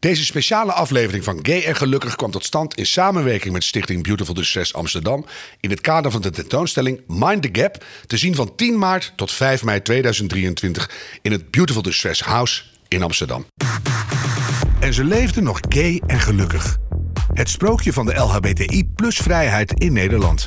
Deze speciale aflevering van Gay en Gelukkig kwam tot stand in samenwerking met Stichting Beautiful Distress Amsterdam in het kader van de tentoonstelling Mind the Gap, te zien van 10 maart tot 5 mei 2023 in het Beautiful Distress House in Amsterdam. En ze leefden nog gay en gelukkig. Het sprookje van de LHBTI plus vrijheid in Nederland.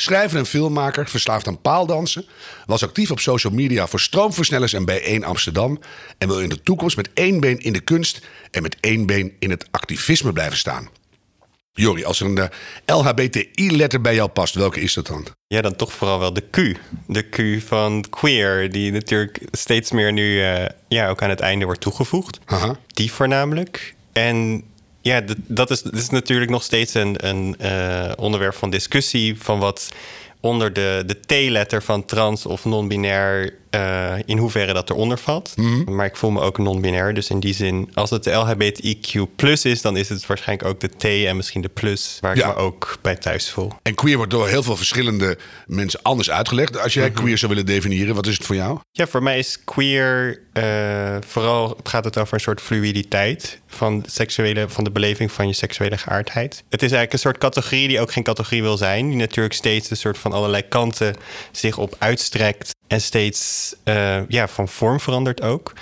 schrijver en filmmaker, verslaafd aan paaldansen, was actief op social media voor stroomversnellers en B1 Amsterdam en wil in de toekomst met één been in de kunst en met één been in het activisme blijven staan. Jori, als er een uh, LHBTI-letter bij jou past, welke is dat dan? Ja, dan toch vooral wel de Q. De Q van queer, die natuurlijk steeds meer nu uh, ja, ook aan het einde wordt toegevoegd. Aha. Die voornamelijk. En ja, dat is, dat is natuurlijk nog steeds een, uh, onderwerp van discussie van wat onder de, de T-letter van trans of non-binair uh, in hoeverre dat eronder valt. Mhm. Maar ik voel me ook non-binair. Dus in die zin, als het de LHBTIQ plus is, dan is het waarschijnlijk ook de T en misschien de plus, waar Ja. ik me ook bij thuis voel. En queer wordt door heel veel verschillende mensen anders uitgelegd. Als jij queer zou willen definiëren, wat is het voor jou? Ja, voor mij is queer eh, vooral gaat het over een soort fluiditeit van, seksuele, van de beleving van je seksuele geaardheid. Het is eigenlijk een soort categorie die ook geen categorie wil zijn, die natuurlijk steeds een soort van allerlei kanten zich op uitstrekt en steeds eh, ja, van vorm verandert ook.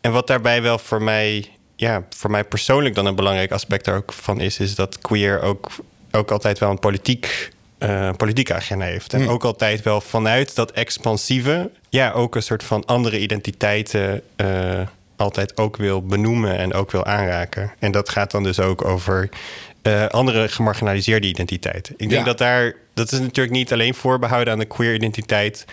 En wat daarbij wel voor mij, ja, voor mij persoonlijk dan een belangrijk aspect er ook van is, is dat queer ook, ook altijd wel een politiek eh, politieke agenda heeft. En ook altijd wel vanuit dat expansieve, ja, ook een soort van andere identiteiten eh, altijd ook wil benoemen en ook wil aanraken. En dat gaat dan dus ook over andere gemarginaliseerde identiteiten. Ik denk Ja. dat daar, dat is natuurlijk niet alleen voorbehouden aan de queer identiteit.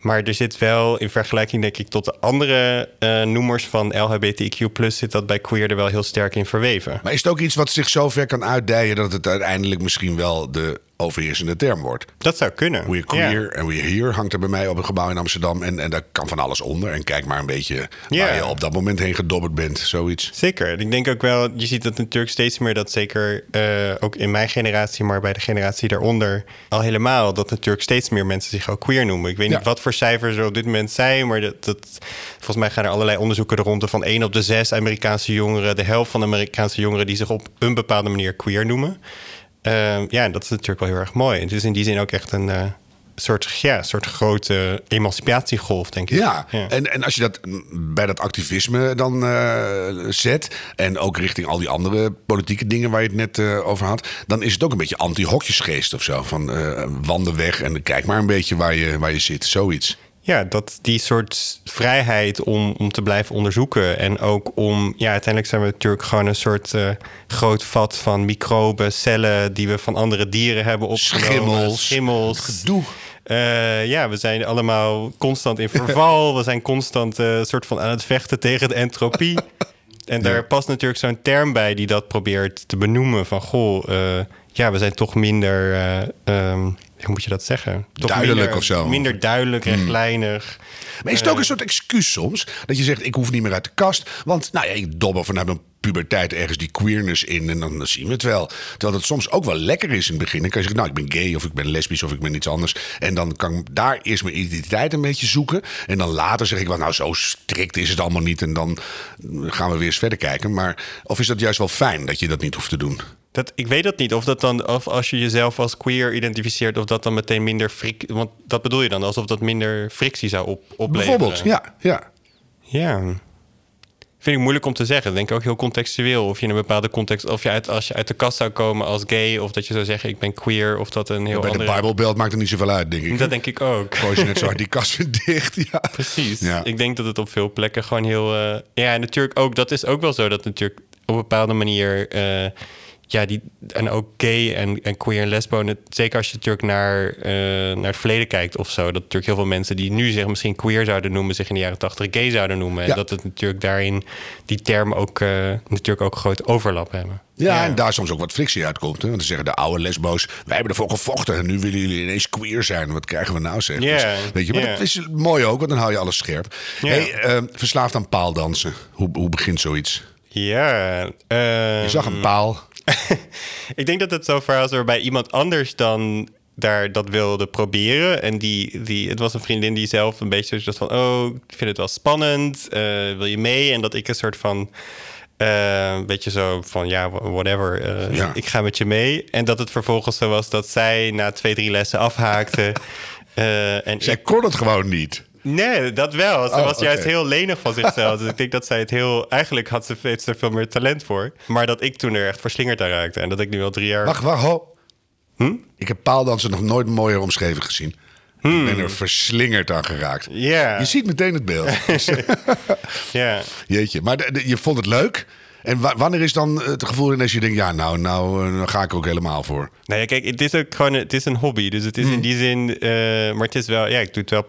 Maar er zit wel in vergelijking, denk ik, tot de andere eh, noemers van LHBTIQ, zit dat bij queer er wel heel sterk in verweven. Maar is het ook iets wat zich zo ver kan uitdijen dat het uiteindelijk misschien wel de overheersende term wordt? Dat zou kunnen. We're queer en we're here hangt er bij mij op een gebouw in Amsterdam. En, en daar kan van alles onder. En kijk maar een beetje waar je op dat moment heen gedobberd bent. Zoiets. Zeker. Ik denk ook wel, je ziet dat natuurlijk steeds meer dat zeker eh, ook in mijn generatie, maar bij de generatie daaronder al helemaal, dat natuurlijk steeds meer mensen zich ook queer noemen. Ik weet Ja. niet wat voor cijfers er op dit moment zijn, maar dat, dat, volgens mij gaan er allerlei onderzoeken er rond van 1 op de 6 Amerikaanse jongeren, de helft van de Amerikaanse jongeren die zich op een bepaalde manier queer noemen. Eh, ja, dat is natuurlijk wel heel erg mooi. Het is in die zin ook echt een eh, soort, ja, soort grote emancipatiegolf, denk ik. Ja, En, en als je dat bij dat activisme dan eh, zet. En ook richting al die andere politieke dingen waar je het net eh, over had. Dan is het ook een beetje anti-hokjesgeest of zo. Van wanden weg en kijk maar een beetje waar je, waar je zit. Zoiets. Ja, dat die soort vrijheid om, om te blijven onderzoeken. En ook om, ja, uiteindelijk zijn we natuurlijk gewoon een soort eh, groot vat van microben, cellen die we van andere dieren hebben opgenomen. Schimmels. Schimmels. Gedoe. Eh, ja, we zijn allemaal constant in verval. we zijn constant eh, soort van aan het vechten tegen de entropie. En daar past natuurlijk zo'n term bij die dat probeert te benoemen. Van goh, ja, we zijn toch minder. eh, ehm, hoe moet je dat zeggen? Toch Duidelijk minder, of zo. Hmm. Minder duidelijk, rechtlijnig. Maar is het ook een soort excuus soms? Dat je zegt, ik hoef niet meer uit de kast. Want nou ja, ik dobber vanuit mijn puberteit ergens die queerness in. En dan zien we het wel. Terwijl het soms ook wel lekker is in het begin. Dan kan je zeggen, nou, ik ben gay of ik ben lesbisch of ik ben iets anders. En dan kan ik daar eerst mijn identiteit een beetje zoeken. En dan later zeg ik wel, nou, zo strikt is het allemaal niet. En dan gaan we weer eens verder kijken. Maar of is dat juist wel fijn dat je dat niet hoeft te doen? Dat, ik weet dat niet. Of dat dan, of als je jezelf als queer identificeert, of dat dan meteen minder frik. Want dat bedoel je dan, alsof dat minder frictie zou op, opleveren. Bijvoorbeeld, ja. ja. Ja. Vind ik moeilijk om te zeggen. Denk ik ook heel contextueel. Of je in een bepaalde context, of je uit, als je uit de kast zou komen als gay, of dat je zou zeggen ik ben queer, of dat een heel Bij andere. de Bijbelbeeld maakt het niet zoveel uit, denk ik. Dat denk ik ook. Gooi je net zo hard die kast weer dicht. Ja. Precies. Ja. Ik denk dat het op veel plekken gewoon heel. eh, ja, en natuurlijk ook. Dat is ook wel zo dat natuurlijk op een bepaalde manier. eh, ja, die, en ook gay en, en queer en lesbo. Zeker als je natuurlijk naar, eh, naar het verleden kijkt of zo. Dat natuurlijk heel veel mensen die nu zich misschien queer zouden noemen, zich in de jaren tachtig gay zouden noemen. Ja. En dat het natuurlijk daarin die termen ook eh, natuurlijk ook groot overlap hebben. Ja, en daar soms ook wat frictie uitkomt. Hè? Want dan zeggen de oude lesbo's... wij hebben ervoor gevochten en nu willen jullie ineens queer zijn. Wat krijgen we nou, zeg? Ja, Dus, weet je, maar dat is mooi ook, want dan hou je alles scherp. Hey, eh, verslaafd aan paaldansen. Hoe, hoe begint zoiets? Ja. Je zag een paal. ik denk dat het zo ver was waarbij iemand anders dan daar dat wilde proberen. En die, die, het was een vriendin die zelf een beetje zo van... oh, ik vind het wel spannend, eh, wil je mee? En dat ik een soort van... eh, een beetje zo van, ja, whatever, eh, Ja. ik ga met je mee. En dat het vervolgens zo was dat zij na twee, drie lessen afhaakte. En Zij ik- kon het gewoon niet. Nee, dat wel. Ze Oh, was juist heel lenig van zichzelf. dus ik denk dat zij het heel... Eigenlijk had ze, heeft ze er veel meer talent voor. Maar dat ik toen er echt verslingerd aan raakte. En dat ik nu al drie jaar... Wacht, wacht, ho. Hm? Ik heb paaldansen nog nooit mooier omschreven gezien. Ik ben er verslingerd aan geraakt. Hmm. Ja. Je ziet meteen het beeld. Ja. Jeetje, maar de- de- je vond het leuk. En wa- wanneer is dan het gevoel ineens je denkt... ja, nou, nou eh, ga ik er ook helemaal voor. Nou ja, kijk, het is ook gewoon... Het is een hobby. Dus het is Hmm. in die zin... eh, maar het is wel... Ja, ik doe het wel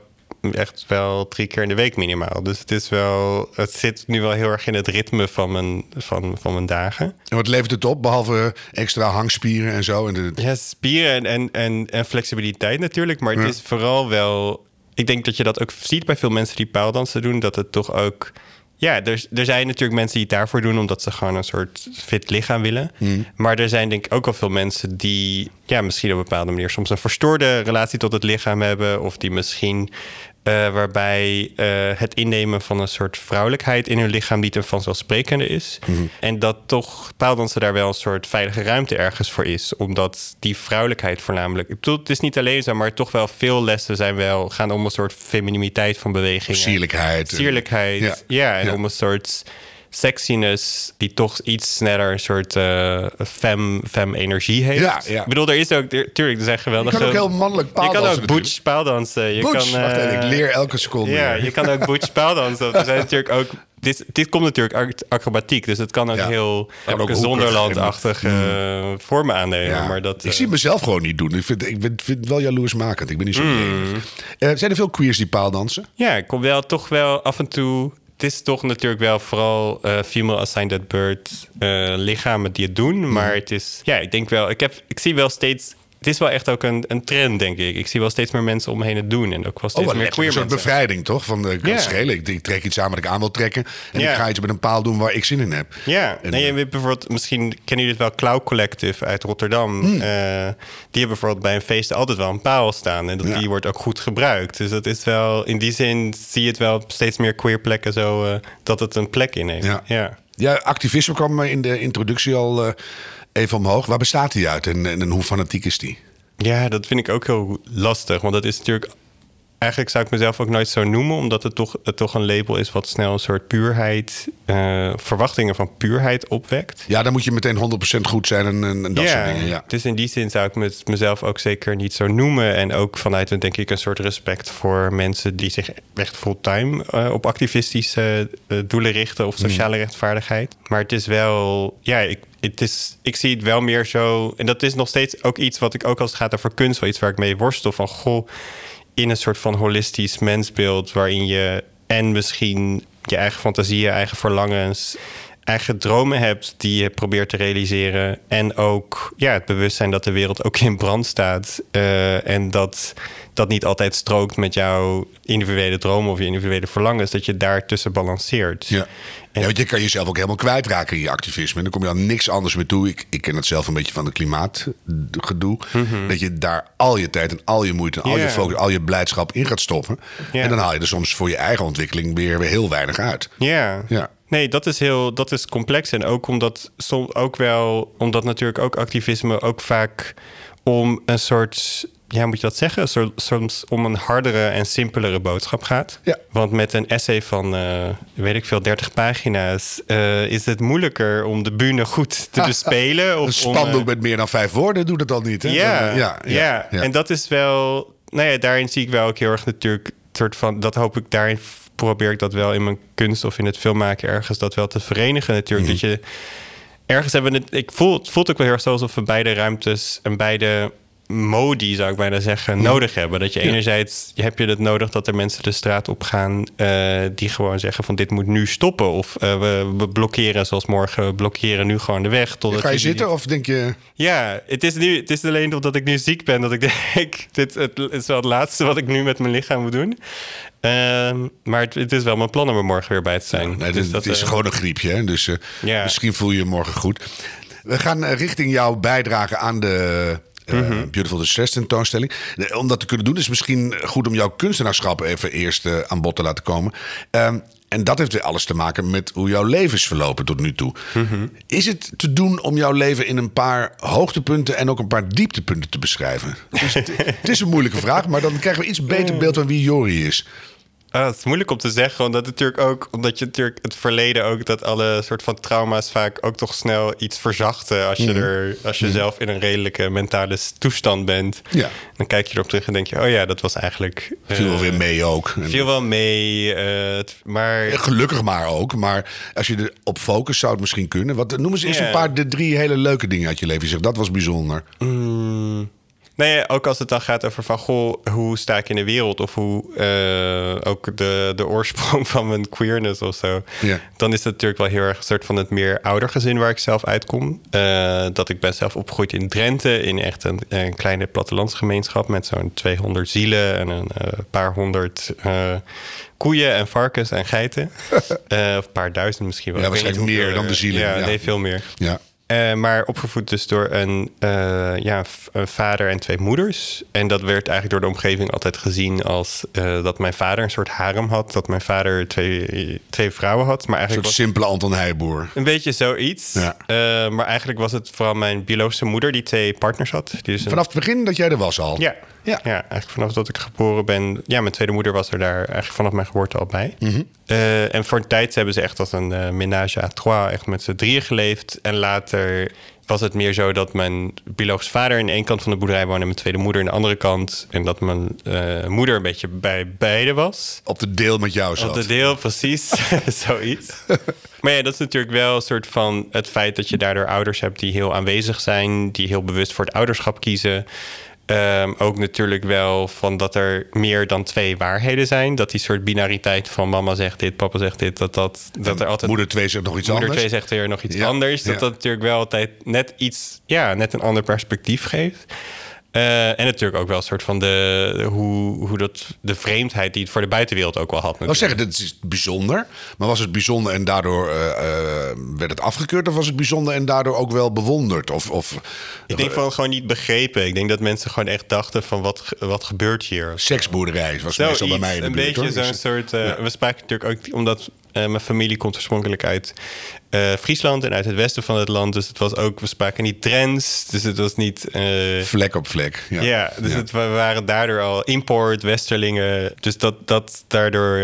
echt wel drie keer in de week minimaal. Dus het is wel... Het zit nu wel heel erg in het ritme van mijn, van, van mijn dagen. En wat levert het op, behalve extra hangspieren en zo? En de, Ja, spieren en, en, en, en flexibiliteit natuurlijk. Maar het Ja. is vooral wel... Ik denk dat je dat ook ziet bij veel mensen die paaldansen doen. Dat het toch ook... Ja, er, er zijn natuurlijk mensen die het daarvoor doen... omdat ze gewoon een soort fit lichaam willen. Maar er zijn denk ik ook wel veel mensen die... Ja, misschien op een bepaalde manier soms een verstoorde relatie tot het lichaam hebben. Of die misschien... eh, waarbij eh, het innemen van een soort vrouwelijkheid in hun lichaam niet een vanzelfsprekende is. En dat toch paaldansen daar wel een soort veilige ruimte ergens voor is. Omdat die vrouwelijkheid voornamelijk. Ik bedoel, het is niet alleen zo, maar toch wel veel lessen zijn wel gaan om een soort femininiteit van bewegingen. Sierlijkheid. Sierlijkheid. Ja. Ja, en Ja. om een soort sexiness die toch iets sneller een soort eh fem, fem energie heeft. Ja, ja. Ik bedoel, er is ook, tuurlijk, er zijn je geweldige... kan ook heel mannelijk Je paaldansen kan ook natuurlijk. butch paaldansen. Je Butch, kan, wacht even, eh, ik leer elke seconde ja, je kan ook butch paaldansen. Er zijn natuurlijk ook... Dit, dit komt natuurlijk uit acrobatiek, dus het kan ook Ja. heel Kan ook zonderlandachtige eh, vormen aannemen. Ja. Maar dat, ik zie mezelf gewoon niet doen. Ik vind, ik vind, vind het wel jaloersmakend. Ik ben niet zo lenig. Eh, zijn er veel queers die paaldansen? Ja, ik kom wel toch wel af en toe. Het is toch natuurlijk wel vooral eh, female assigned at birth eh, lichamen die het doen. Maar het is, ja, ik denk wel, ik, heb, ik zie wel steeds. Het is wel echt ook een, een trend, denk ik. Ik zie wel steeds meer mensen om me heen het doen. En ook wel Oh, steeds wat meer queer Een soort bevrijding, toch? Van de kan. Ik, ik trek iets aan wat ik aan wil trekken. En ik ga iets met een paal doen waar ik zin in heb. Ja, En, nee, je eh, bijvoorbeeld, misschien kennen jullie het wel, Cloud Collective uit Rotterdam. Hmm. Eh, die hebben bijvoorbeeld bij een feest altijd wel een paal staan. En dat, Ja. die wordt ook goed gebruikt. Dus dat is wel, in die zin zie je het wel steeds meer queer plekken zo, eh, dat het een plek inneemt. Ja. ja. Ja, activisme kwam in de introductie al even omhoog. Waar bestaat die uit en, en, en hoe fanatiek is die? Ja, dat vind ik ook heel lastig. Want dat is natuurlijk. Eigenlijk zou ik mezelf ook nooit zo noemen, omdat het toch, het toch een label is wat snel een soort puurheid, eh, verwachtingen van puurheid opwekt. Ja, dan moet je meteen 100% goed zijn en, en, en dat soort dingen. Ja. Dus in die zin zou ik met mezelf ook zeker niet zo noemen. En ook vanuit een, denk ik, een soort respect voor mensen die zich echt fulltime eh, op activistische eh, doelen richten of sociale rechtvaardigheid. Maar het is wel, ja, ik, het is, ik zie het wel meer zo. En dat is nog steeds ook iets wat ik ook als het gaat over kunst, wel iets waar ik mee worstel van goh, in een soort van holistisch mensbeeld waarin je en misschien je eigen fantasie, je eigen verlangens, eigen dromen hebt die je probeert te realiseren. En ook ja, het bewustzijn dat de wereld ook in brand staat. eh, en dat dat niet altijd strookt met jouw individuele dromen of je individuele verlangens. Dat je daartussen balanceert. Ja. Ja, want je kan jezelf ook helemaal kwijtraken in je activisme. En dan kom je aan niks anders meer toe. Ik, ik ken het zelf een beetje van de klimaatgedoe. Dat je daar al je tijd en al je moeite en al je focus, al je blijdschap in gaat stoppen. En dan haal je er soms voor je eigen ontwikkeling weer, weer heel weinig uit. Ja. Ja. Nee, dat is heel dat is complex. En ook omdat soms ook wel, omdat natuurlijk ook activisme ook vaak om een soort ja, moet je dat zeggen? Soms om een hardere en simpelere boodschap gaat. Ja. Want met een essay van, eh, weet ik veel, 30 pagina's... eh, is het moeilijker om de bühne goed te bespelen. Een Of om, spandoek eh, met meer dan vijf woorden doet het al niet. Hè? ja, Dan, ja, ja, en dat is wel... Nou ja, daarin zie ik wel ook heel erg natuurlijk... soort van, dat hoop ik, daarin probeer ik dat wel in mijn kunst... of in het filmmaken ergens dat wel te verenigen natuurlijk. Mhm. Dat je ergens hebben het... Ik voel, het voelt ook wel heel erg zo alsof we beide ruimtes... en beide modi, zou ik bijna zeggen, nodig hebben. Dat je enerzijds heb je het nodig dat er mensen de straat op gaan... eh, die gewoon zeggen van dit moet nu stoppen. Of eh, we, we blokkeren, zoals morgen, we blokkeren nu gewoon de weg. Totdat Ga je zitten of denk je... ja, het is, nu, het is alleen omdat ik nu ziek ben dat ik denk... dit het is wel het laatste wat ik nu met mijn lichaam moet doen. Ehm, maar het, het is wel mijn plan om er morgen weer bij te zijn. Nee, Dus dat, het is eh, gewoon een griepje, hè? dus Ja. misschien voel je je morgen goed. We gaan richting jouw bijdrage aan de eh, Mhm. Beautiful Distress tentoonstelling. Eh, Om dat te kunnen doen is misschien goed om jouw kunstenaarschap even eerst eh, aan bod te laten komen. Ehm, en dat heeft weer alles te maken met hoe jouw leven is verlopen tot nu toe. Mhm. Is het te doen om jouw leven in een paar hoogtepunten en ook een paar dieptepunten te beschrijven? Dus het, het is een moeilijke vraag, maar dan krijgen we iets beter beeld van wie Jori is. Ah, het is moeilijk om te zeggen, omdat, het natuurlijk ook, omdat je natuurlijk het verleden ook... dat alle soort van trauma's vaak ook toch snel iets verzachten... als je, er, als je zelf in een redelijke mentale toestand bent. Ja. Dan kijk je erop terug en denk je... oh ja, dat was eigenlijk... Viel wel eh, weer mee ook. Viel wel mee, eh, maar... Gelukkig maar ook. Maar als je erop focust, zou het misschien kunnen. Wat, noem eens eens Ja. een paar, de drie hele leuke dingen uit je leven. Je zegt, dat was bijzonder. Nee, ook als het dan gaat over van goh, hoe sta ik in de wereld? Of hoe eh, ook de, de oorsprong van mijn queerness of zo. Ja. Dan is het natuurlijk wel heel erg een soort van het meer oudergezin waar ik zelf uitkom. Eh, dat ik ben zelf opgegroeid in Drenthe, in echt een, een kleine plattelandsgemeenschap met zo'n 200 zielen en een eh, paar honderd koeien en varkens en geiten. Of een paar duizend misschien wel. Ja, waarschijnlijk meer dan de zielen, Ja, ja. nee, veel meer. Ja. Eh, maar opgevoed dus door een, eh, ja, een vader en twee moeders. En dat werd eigenlijk door de omgeving altijd gezien als eh, dat mijn vader een soort harem had. Dat mijn vader twee, twee vrouwen had. Maar Een eigenlijk soort was simpele Anton Heijboer. een beetje zoiets. Ja. Maar eigenlijk was het vooral mijn biologische moeder die twee partners had. Die dus een- Vanaf het begin dat jij er was al. ja. Ja. Ja. eigenlijk vanaf dat ik geboren ben. Ja, mijn tweede moeder was er daar eigenlijk vanaf mijn geboorte al bij. Mhm. Eh, en voor een tijd hebben ze echt als een ménage à trois echt met z'n drieën geleefd. En later was het meer zo dat mijn biologische vader in één kant van de boerderij woonde... en mijn tweede moeder aan de andere kant. En dat mijn eh, moeder een beetje bij beide was. Op de deel met jou Op zat. de deel, precies. Zoiets. Maar ja, dat is natuurlijk wel een soort van het feit dat je daardoor ouders hebt die heel aanwezig zijn, die heel bewust voor het ouderschap kiezen. Ehm, ook natuurlijk wel van dat er meer dan twee waarheden zijn. Dat die soort binariteit van mama zegt dit, papa zegt dit, dat, dat, dat er altijd. Moeder 2 zegt nog iets Moeder anders. 2 zegt weer nog iets Ja, anders. Dat ja. dat natuurlijk wel altijd net iets, ja, net een ander perspectief geeft. Eh, en natuurlijk ook wel een soort van de, de- hoe, hoe dat, de vreemdheid die het voor de buitenwereld ook wel had. Ik wou natuurlijk. zeggen, dit is bijzonder. Maar was het bijzonder en daardoor eh, eh, werd het afgekeurd? Of was het bijzonder en daardoor ook wel bewonderd? Of, of Ik denk van gewoon niet begrepen. Ik denk dat mensen gewoon echt dachten van wat, wat gebeurt hier? seksboerderij was meestal bij mij in de een beetje zo'n Dus- soort... ja. We spraken natuurlijk ook omdat eh, mijn familie komt oorspronkelijk uit eh, Friesland en uit het westen van het land. Dus het was ook, we spraken niet Drents. Dus het was niet... eh, Vlek op vlek. Ja, ja, dus Het, we waren daardoor al import, westerlingen. Dus dat, dat daardoor...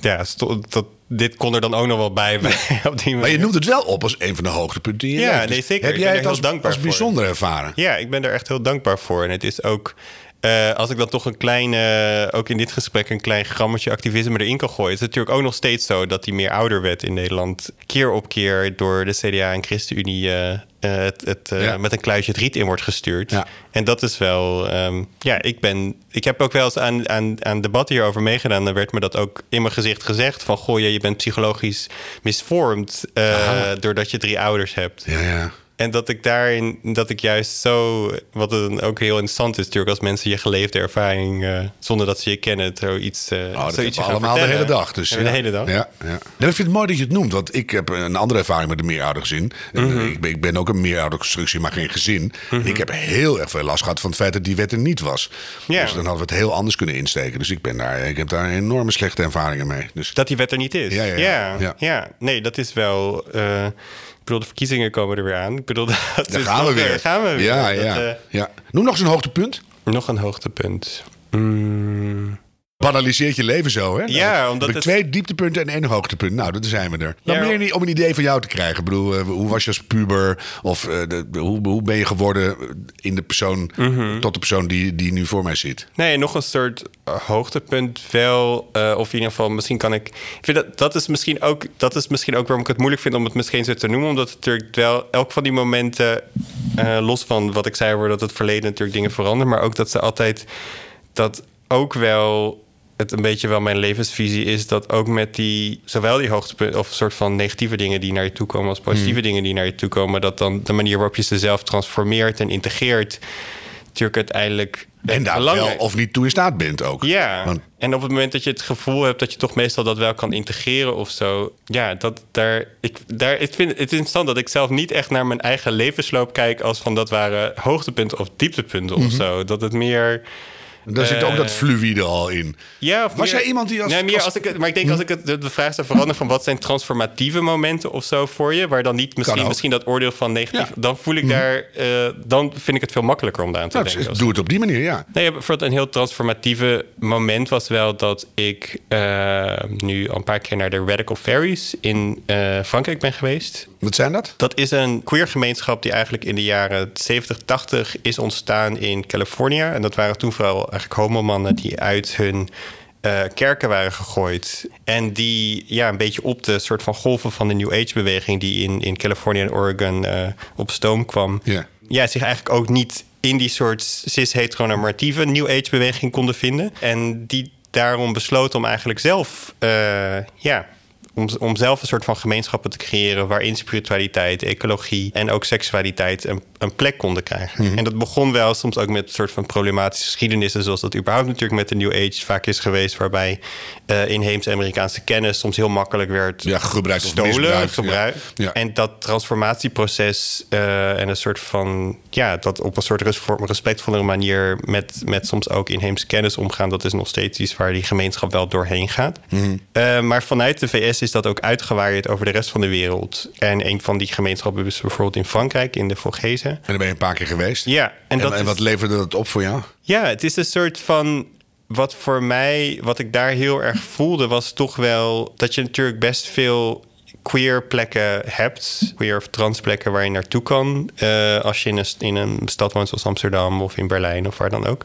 ja, dat, dit kon er dan ook nog wel bij. op die Maar je noemt het wel op als een van de hoogtepunten in je Ja, nee, zeker. Heb jij het als, dankbaar als voor. bijzonder ervaren? Ja, ik ben er echt heel dankbaar voor. En het is ook, eh, als ik dan toch een klein, eh, ook in dit gesprek, een klein grammetje activisme erin kan gooien. Het is natuurlijk ook nog steeds zo dat die meer ouder werd in Nederland. Keer op keer door de CDA en ChristenUnie eh, het, het, Ja. met een kluitje het riet in wordt gestuurd. Ja. En dat is wel, ehm, ja, ik ben, ik heb ook wel eens aan, aan, aan debatten hierover meegedaan. Dan werd me dat ook in mijn gezicht gezegd van, goh, je, je bent psychologisch misvormd doordat je drie ouders hebt. Ja, ja. En dat ik daarin, dat ik juist zo, wat dan ook heel interessant is natuurlijk, als mensen je geleefde ervaring, eh, zonder dat ze je kennen, zoiets, eh Oh, dat zoiets allemaal de hele dag. Dus, ja. de hele dag. Ja, ja. Nee, ik vind het mooi dat je het noemt. Want ik heb een andere ervaring met een meeroudergezin. En, Mhm. eh, ik, ben, ik ben ook een meerouderconstructie, maar geen gezin. En ik heb heel erg veel last gehad van het feit dat die wet er niet was. Ja. Dus dan hadden we het heel anders kunnen insteken. Dus ik, ben daar, ik heb daar enorme slechte ervaringen mee. Dus Dat die wet er niet is. Ja, ja, ja. Ja. ja. nee, dat is wel. eh, bedoel, de verkiezingen komen er weer aan. Ik bedoel, dat daar gaan we weer. gaan we weer. Ja, Dat, ja, eh, ja. Noem nog eens een hoogtepunt. Nog een hoogtepunt. Mm, Banaliseert je leven zo, hè? Ja, Nou, omdat het- twee dieptepunten en één hoogtepunt. Nou, dat zijn we er. Dan Ja. meer niet om een idee van jou te krijgen. Ik bedoel, eh, hoe was je als puber? Of eh, de, hoe, hoe ben je geworden in de persoon... Mhm. tot de persoon die, die nu voor mij zit? Nee, nog een soort eh, hoogtepunt wel. of in ieder geval, misschien kan ik. Ik vind dat dat is misschien ook. Dat is misschien ook waarom ik het moeilijk vind om het misschien zo te noemen. Omdat het natuurlijk wel elk van die momenten. los van wat ik zei over dat het verleden natuurlijk dingen veranderen. Maar ook dat ze altijd. Dat ook wel. Het een beetje wel mijn levensvisie is dat ook met die. Zowel die hoogtepunten. of soort van negatieve dingen die naar je toe komen. als positieve dingen die naar je toe komen. dat dan de manier waarop je ze zelf transformeert en integreert. natuurlijk uiteindelijk. En daar belangrijk- wel of niet toe in staat bent ook. ja, Want- en op het moment dat je het gevoel hebt dat je toch meestal dat wel kan integreren of zo. Ja, dat daar. Ik, daar, ik vind het interessant dat ik zelf niet echt naar mijn eigen levensloop kijk als van dat waren hoogtepunten of dieptepunten Mhm. of zo. Dat het meer. Daar zit ook Eh, dat fluïde al in. Ja, of Was meer- jij iemand die als- Nee, meer als- als ik het, maar ik denk als ik het, de, vraag zou veranderen van wat zijn transformatieve momenten of zo voor je, waar dan niet misschien, misschien dat oordeel van negatief, Ja. Mhm. dan voel ik daar, eh, dan vind ik het veel makkelijker om daar aan te Nou, denken. doe het op die manier, ja. Nee, bijvoorbeeld een heel transformatieve moment was wel dat ik eh, nu al een paar keer naar de Radical Fairies in eh, Frankrijk ben geweest. Wat zijn dat? Dat is een queer gemeenschap die eigenlijk in de jaren 70, 80 is ontstaan in Californië. En dat waren toen vooral eigenlijk homomannen die uit hun eh, kerken waren gegooid. En die ja, een beetje op de soort van golven van de New Age-beweging... die in, in Californië en Oregon eh, op stoom kwam. Ja. Ja, zich eigenlijk ook niet in die soort cis-heteronormatieve New Age-beweging konden vinden. En die daarom besloten om eigenlijk zelf... eh, ja, om, om zelf een soort van gemeenschappen te creëren waarin spiritualiteit, ecologie en ook seksualiteit een, een plek konden krijgen. En dat begon wel soms ook met een soort van problematische geschiedenissen, zoals dat überhaupt natuurlijk met de New Age vaak is geweest, waarbij eh inheemse Amerikaanse kennis soms heel makkelijk werd Ja, gebruikt gestolen, misbruikt, gebruikt. ja. Ja. En dat transformatieproces eh, en een soort van, ja, dat op een soort res- respectvollere manier met, met soms ook inheemse kennis omgaan, dat is nog steeds iets waar die gemeenschap wel doorheen gaat. Mhm. Eh, maar vanuit de VS is dat ook uitgewaaid over de rest van de wereld. En een van die gemeenschappen is bijvoorbeeld in Frankrijk, in de Vogezen. En daar ben je een paar keer geweest. Ja, en, En, dat en is- wat leverde dat op voor jou? ja, het is een soort van. Wat voor mij, wat ik daar heel erg voelde, was toch wel dat je natuurlijk best veel queer plekken hebt. Queer of trans plekken waar je naartoe kan. eh, als je in een, in een stad woont zoals Amsterdam of in Berlijn of waar dan ook.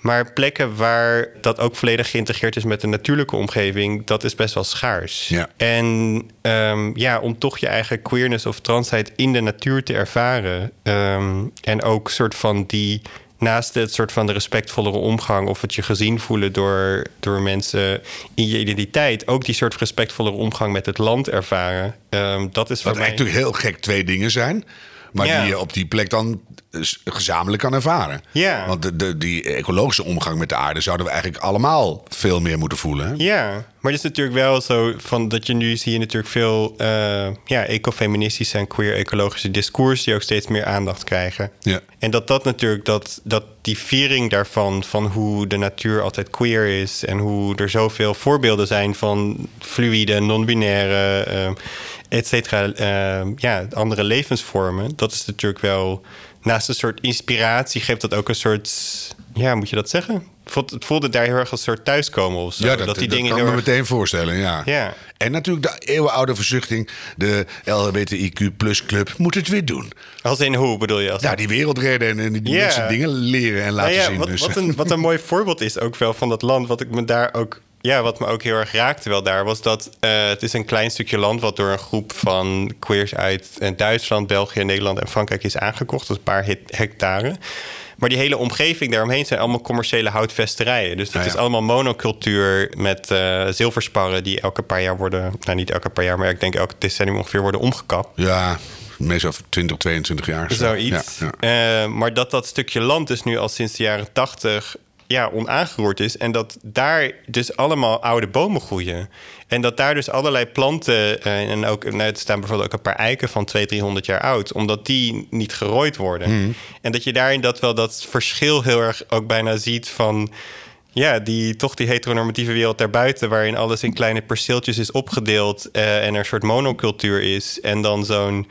Maar plekken waar dat ook volledig geïntegreerd is met de natuurlijke omgeving, dat is best wel schaars. Ja. En ehm, ja, om toch je eigen queerness of transheid in de natuur te ervaren. ehm, en ook soort van die naast het soort van de respectvollere omgang of het je gezien voelen door, door mensen in je identiteit, ook die soort respectvollere omgang met het land ervaren. Ehm, dat is voor Wat mij. eigenlijk natuurlijk heel gek twee dingen zijn. Maar Ja. die je op die plek dan eh, gezamenlijk kan ervaren. Ja. Want de, de, die ecologische omgang met de aarde zouden we eigenlijk allemaal veel meer moeten voelen. Hè? Ja, maar het is natuurlijk wel zo van dat je nu zie je natuurlijk veel eh, ja, ecofeministische en queer ecologische discours die ook steeds meer aandacht krijgen. Ja. En dat dat natuurlijk, dat, dat die viering daarvan, van hoe de natuur altijd queer is en hoe er zoveel voorbeelden zijn van fluïde, non-binaire, eh, et cetera, eh, ja, andere levensvormen, dat is natuurlijk wel, naast een soort inspiratie geeft dat ook een soort, ja, moet je dat zeggen? Het voelde- daar heel erg als een soort thuiskomen of zo. Ja, dat, die dat dingen kan ik me erg- meteen voorstellen, ja. Ja. En natuurlijk de eeuwenoude verzuchting, de LHBTIQ plus club, moet het weer doen. Als in hoe bedoel je? Als Ja, die wereld redden en, die mensen dingen leren en laten Nou ja, zien. Wat, dus. wat, een, wat een mooi voorbeeld is ook wel van dat land. Wat ik me daar ook. Ja, wat me ook heel erg raakte wel daar was dat eh, het is een klein stukje land wat door een groep van queers uit eh, Duitsland, België, Nederland en Frankrijk is aangekocht. Dat is een paar hectare. Maar die hele omgeving daaromheen zijn allemaal commerciële houtvesterijen. Dus het Ah, ja. is allemaal monocultuur met eh, zilversparren die elke paar jaar worden, nou niet elke paar jaar, maar ik denk elke decennium ongeveer worden omgekapt. Ja, meestal 20, 22 jaar. zo. Zoiets. Ja, ja. Maar dat dat stukje land dus nu al sinds de jaren tachtig ja, onaangeroerd is. En dat daar dus allemaal oude bomen groeien. En dat daar dus allerlei planten... eh, en ook, nou, er staan bijvoorbeeld ook een paar eiken van 200, 300 jaar oud... omdat die niet gerooid worden. En dat je daarin dat wel dat verschil heel erg ook bijna ziet van... Ja, die, toch die heteronormatieve wereld daarbuiten... waarin alles in kleine perceeltjes is opgedeeld... eh, en er een soort monocultuur is. En dan zo'n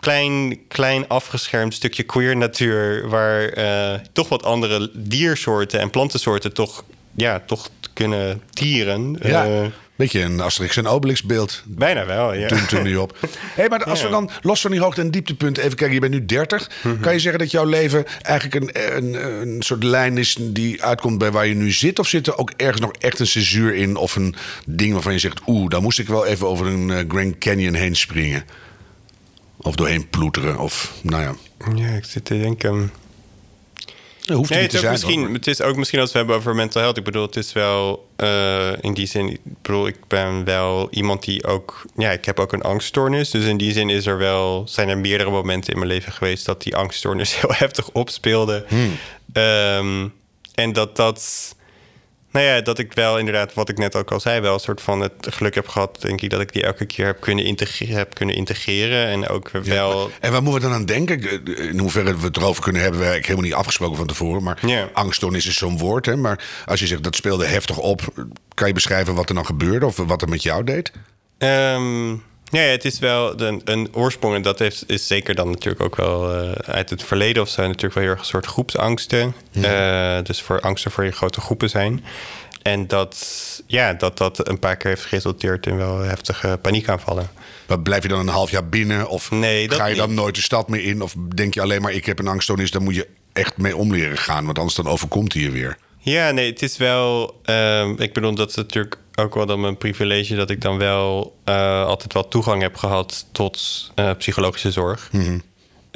klein, klein afgeschermd stukje queer natuur... waar eh, toch wat andere diersoorten en plantensoorten toch, ja, toch kunnen tieren. Ja. Eh, Beetje een Asterix en Obelix beeld. bijna wel, ja. Toen toen nu op. hey, maar als we dan los van die hoogte- en dieptepunten even kijken. Je bent nu 30. Mhm. Kan je zeggen dat jouw leven eigenlijk een, een, een soort lijn is die uitkomt bij waar je nu zit? Of zit er ook ergens nog echt een censuur in? Of een ding waarvan je zegt, oeh, daar moest ik wel even over een eh, Grand Canyon heen springen? Of doorheen ploeteren? Of, nou ja. Ja, ik zit te denken... Dat hoeft Nee, niet het te is, zijn. misschien, het is ook misschien als we hebben over mental health. Ik bedoel, het is wel eh, in die zin. Ik bedoel, ik ben wel iemand die ook. Ja, ik heb ook een angststoornis. Dus in die zin is er wel. Zijn er meerdere momenten in mijn leven geweest dat die angststoornis heel heftig opspeelde. Hmm. Ehm, en dat dat. Nou ja, dat ik wel inderdaad, wat ik net ook al zei, wel een soort van het geluk heb gehad, denk ik, dat ik die elke keer heb kunnen, integre- heb kunnen integreren. En ook wel. En waar moeten we dan aan denken? In hoeverre we het erover kunnen hebben, we eigenlijk helemaal niet afgesproken van tevoren. Maar Ja. angststoornis is zo'n woord. Hè? Maar als je zegt dat speelde heftig op, kan je beschrijven wat er dan gebeurde of wat er met jou deed? Ehm, ja, het is wel een, een oorsprong. En dat heeft, is zeker dan natuurlijk ook wel eh, uit het verleden of zo. Natuurlijk wel heel erg een soort groepsangsten. Eh, dus voor angsten voor je grote groepen zijn. En dat, ja, dat dat een paar keer heeft geresulteerd in wel heftige paniekaanvallen. Maar blijf je dan een half jaar binnen? Of Nee, ga je dan niet. nooit de stad meer in? Of denk je alleen maar, ik heb een angststoornis, daar moet je echt mee om leren gaan. Want anders dan overkomt hij je weer. Ja, nee, het is wel. ehm, ik bedoel, dat is natuurlijk ook wel dan mijn privilege dat ik dan wel eh, altijd wel toegang heb gehad tot eh, psychologische zorg. Mhm.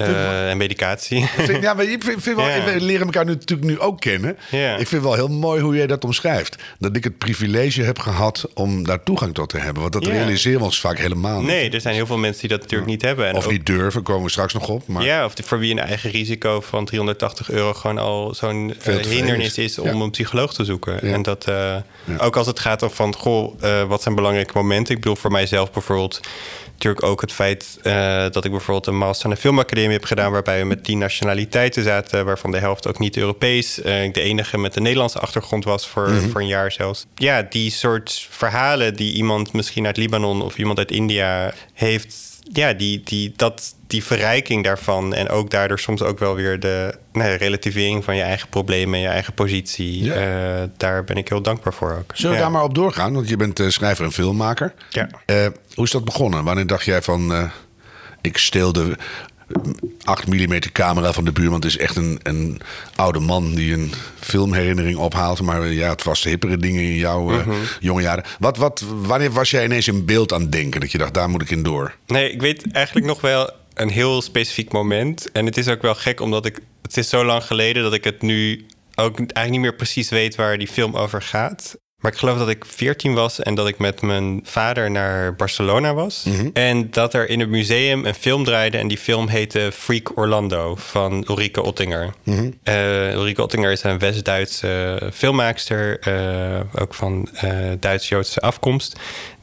Eh, en medicatie. Vind- ja, maar ik vind, vind wel, Ja. we leren elkaar nu, natuurlijk nu ook kennen. Ja. Ik vind wel heel mooi hoe jij dat omschrijft. Dat ik het privilege heb gehad om daar toegang tot te hebben. Want dat Ja. realiseren we ons vaak helemaal niet. Nee, er zijn heel veel mensen die dat natuurlijk niet hebben. En Of ook- niet durven, komen we straks nog op. Maar Ja, of voor wie een eigen risico van 380 euro gewoon al zo'n eh, hindernis is. om een psycholoog te zoeken. En dat eh, ook als het gaat over van, goh, wat zijn belangrijke momenten? Ik bedoel, voor mijzelf bijvoorbeeld natuurlijk ook het feit dat ik bijvoorbeeld een master aan de filmacademie heb gedaan, waarbij we met tien nationaliteiten zaten, waarvan de helft ook niet Europees. Eh, ik de enige met een Nederlandse achtergrond was voor, voor een jaar zelfs. Ja, die soort verhalen die iemand misschien uit Libanon of iemand uit India heeft, ja, die, die, dat, die verrijking daarvan en ook daardoor soms ook wel weer de nee, relativering van je eigen problemen en je eigen positie. Ja. eh, daar ben ik heel dankbaar voor ook. Zullen we Ja. daar maar op doorgaan? Want je bent eh, schrijver en filmmaker. Ja. Hoe is dat begonnen? Wanneer dacht jij van... ik steel de 8 mm camera van de buurman. Het is echt een, een oude man die een filmherinnering ophaalt. Maar ja, het was hippere dingen in jouw eh, Mhm. jonge jaren. Wat, wat, wanneer was jij ineens in beeld aan het denken? Dat je dacht, daar moet ik in door. Nee, ik weet eigenlijk nog wel een heel specifiek moment. En het is ook wel gek, omdat ik... Het is zo lang geleden dat ik het nu ook eigenlijk niet meer precies weet waar die film over gaat. Maar ik geloof dat ik 14 was en dat ik met mijn vader naar Barcelona was. En dat er in het museum een film draaide. En die film heette Freak Orlando van Ulrike Ottinger. Eh, Ulrike Ottinger is een West-Duitse filmmaakster. eh, ook van eh, Duits-Joodse afkomst.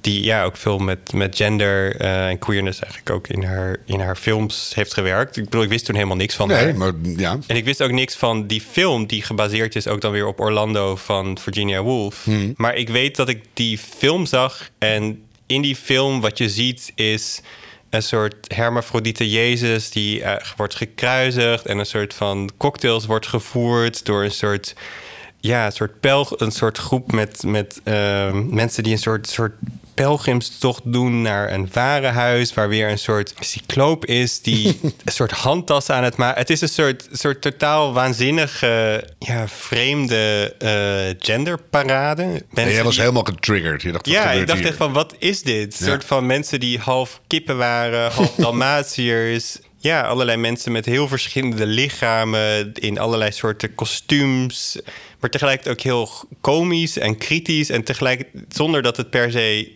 Die ja, ook veel met, met gender eh, en queerness eigenlijk ook in haar, in haar films heeft gewerkt. Ik bedoel, ik wist toen helemaal niks van haar. Nee, maar ja. En ik wist ook niks van die film die gebaseerd is ook dan weer op Orlando van Virginia Woolf. Maar ik weet dat ik die film zag en in die film wat je ziet is een soort hermafrodite Jezus die eh, wordt gekruisigd en een soort van cocktails wordt gevoerd door een soort ja, een soort pelg, een soort groep met, met eh, mensen die een soort, soort pelgrimstocht doen naar een warenhuis waar weer een soort cycloop is die een soort handtas aan het maken. Het is een soort, soort totaal waanzinnige, ja, vreemde eh, genderparade. En Mensen jij was die- helemaal getriggerd. Je dacht, ja, ik dacht hier? echt van, wat is dit? Een Ja. soort van mensen die half kippen waren, half Dalmatiërs. Ja, allerlei mensen met heel verschillende lichamen, in allerlei soorten kostuums. Maar tegelijkertijd ook heel komisch en kritisch. En tegelijk zonder dat het per se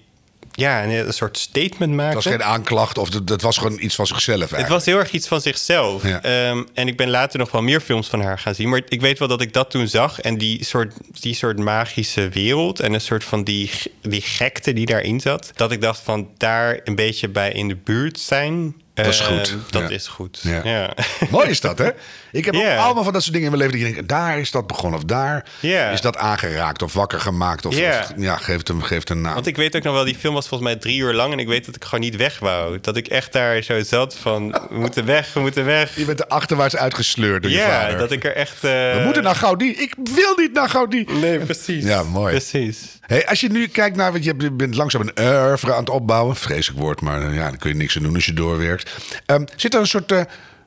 ja, een, een soort statement maakte. Het was geen aanklacht of het was gewoon iets van zichzelf eigenlijk. Het was heel erg iets van zichzelf. Ja. Ehm, en ik ben later nog wel meer films van haar gaan zien. Maar ik weet wel dat ik dat toen zag. En die soort, die soort magische wereld. En een soort van die, die gekte die daarin zat. Dat ik dacht van daar een beetje bij in de buurt zijn. Dat is Eh, goed. Dat Ja. is goed. Ja. Ja. Mooi is dat, hè? Ik heb Ja. ook allemaal van dat soort dingen in mijn leven. Die ik denk, daar is dat begonnen. Of daar Ja. is dat aangeraakt of wakker gemaakt. Of, Ja. of- ja geeft hem, geeft een naam. Want ik weet ook nog wel, die film was volgens mij drie uur lang. En ik weet dat ik gewoon niet weg wou. Dat ik echt daar zo zat van, we moeten weg, we moeten weg. Je bent er achterwaarts uitgesleurd door je Ja, vader. dat ik er echt... eh, We moeten naar Gaudí. Ik wil niet naar Gaudí. Nee, precies. Ja, mooi. Precies. Hey, als je nu kijkt naar, want je bent- langzaam een oeuvre aan het opbouwen. Vreselijk woord, maar ja, dan kun je niks aan doen als je doorwerkt. Ehm, zit er een soort eh,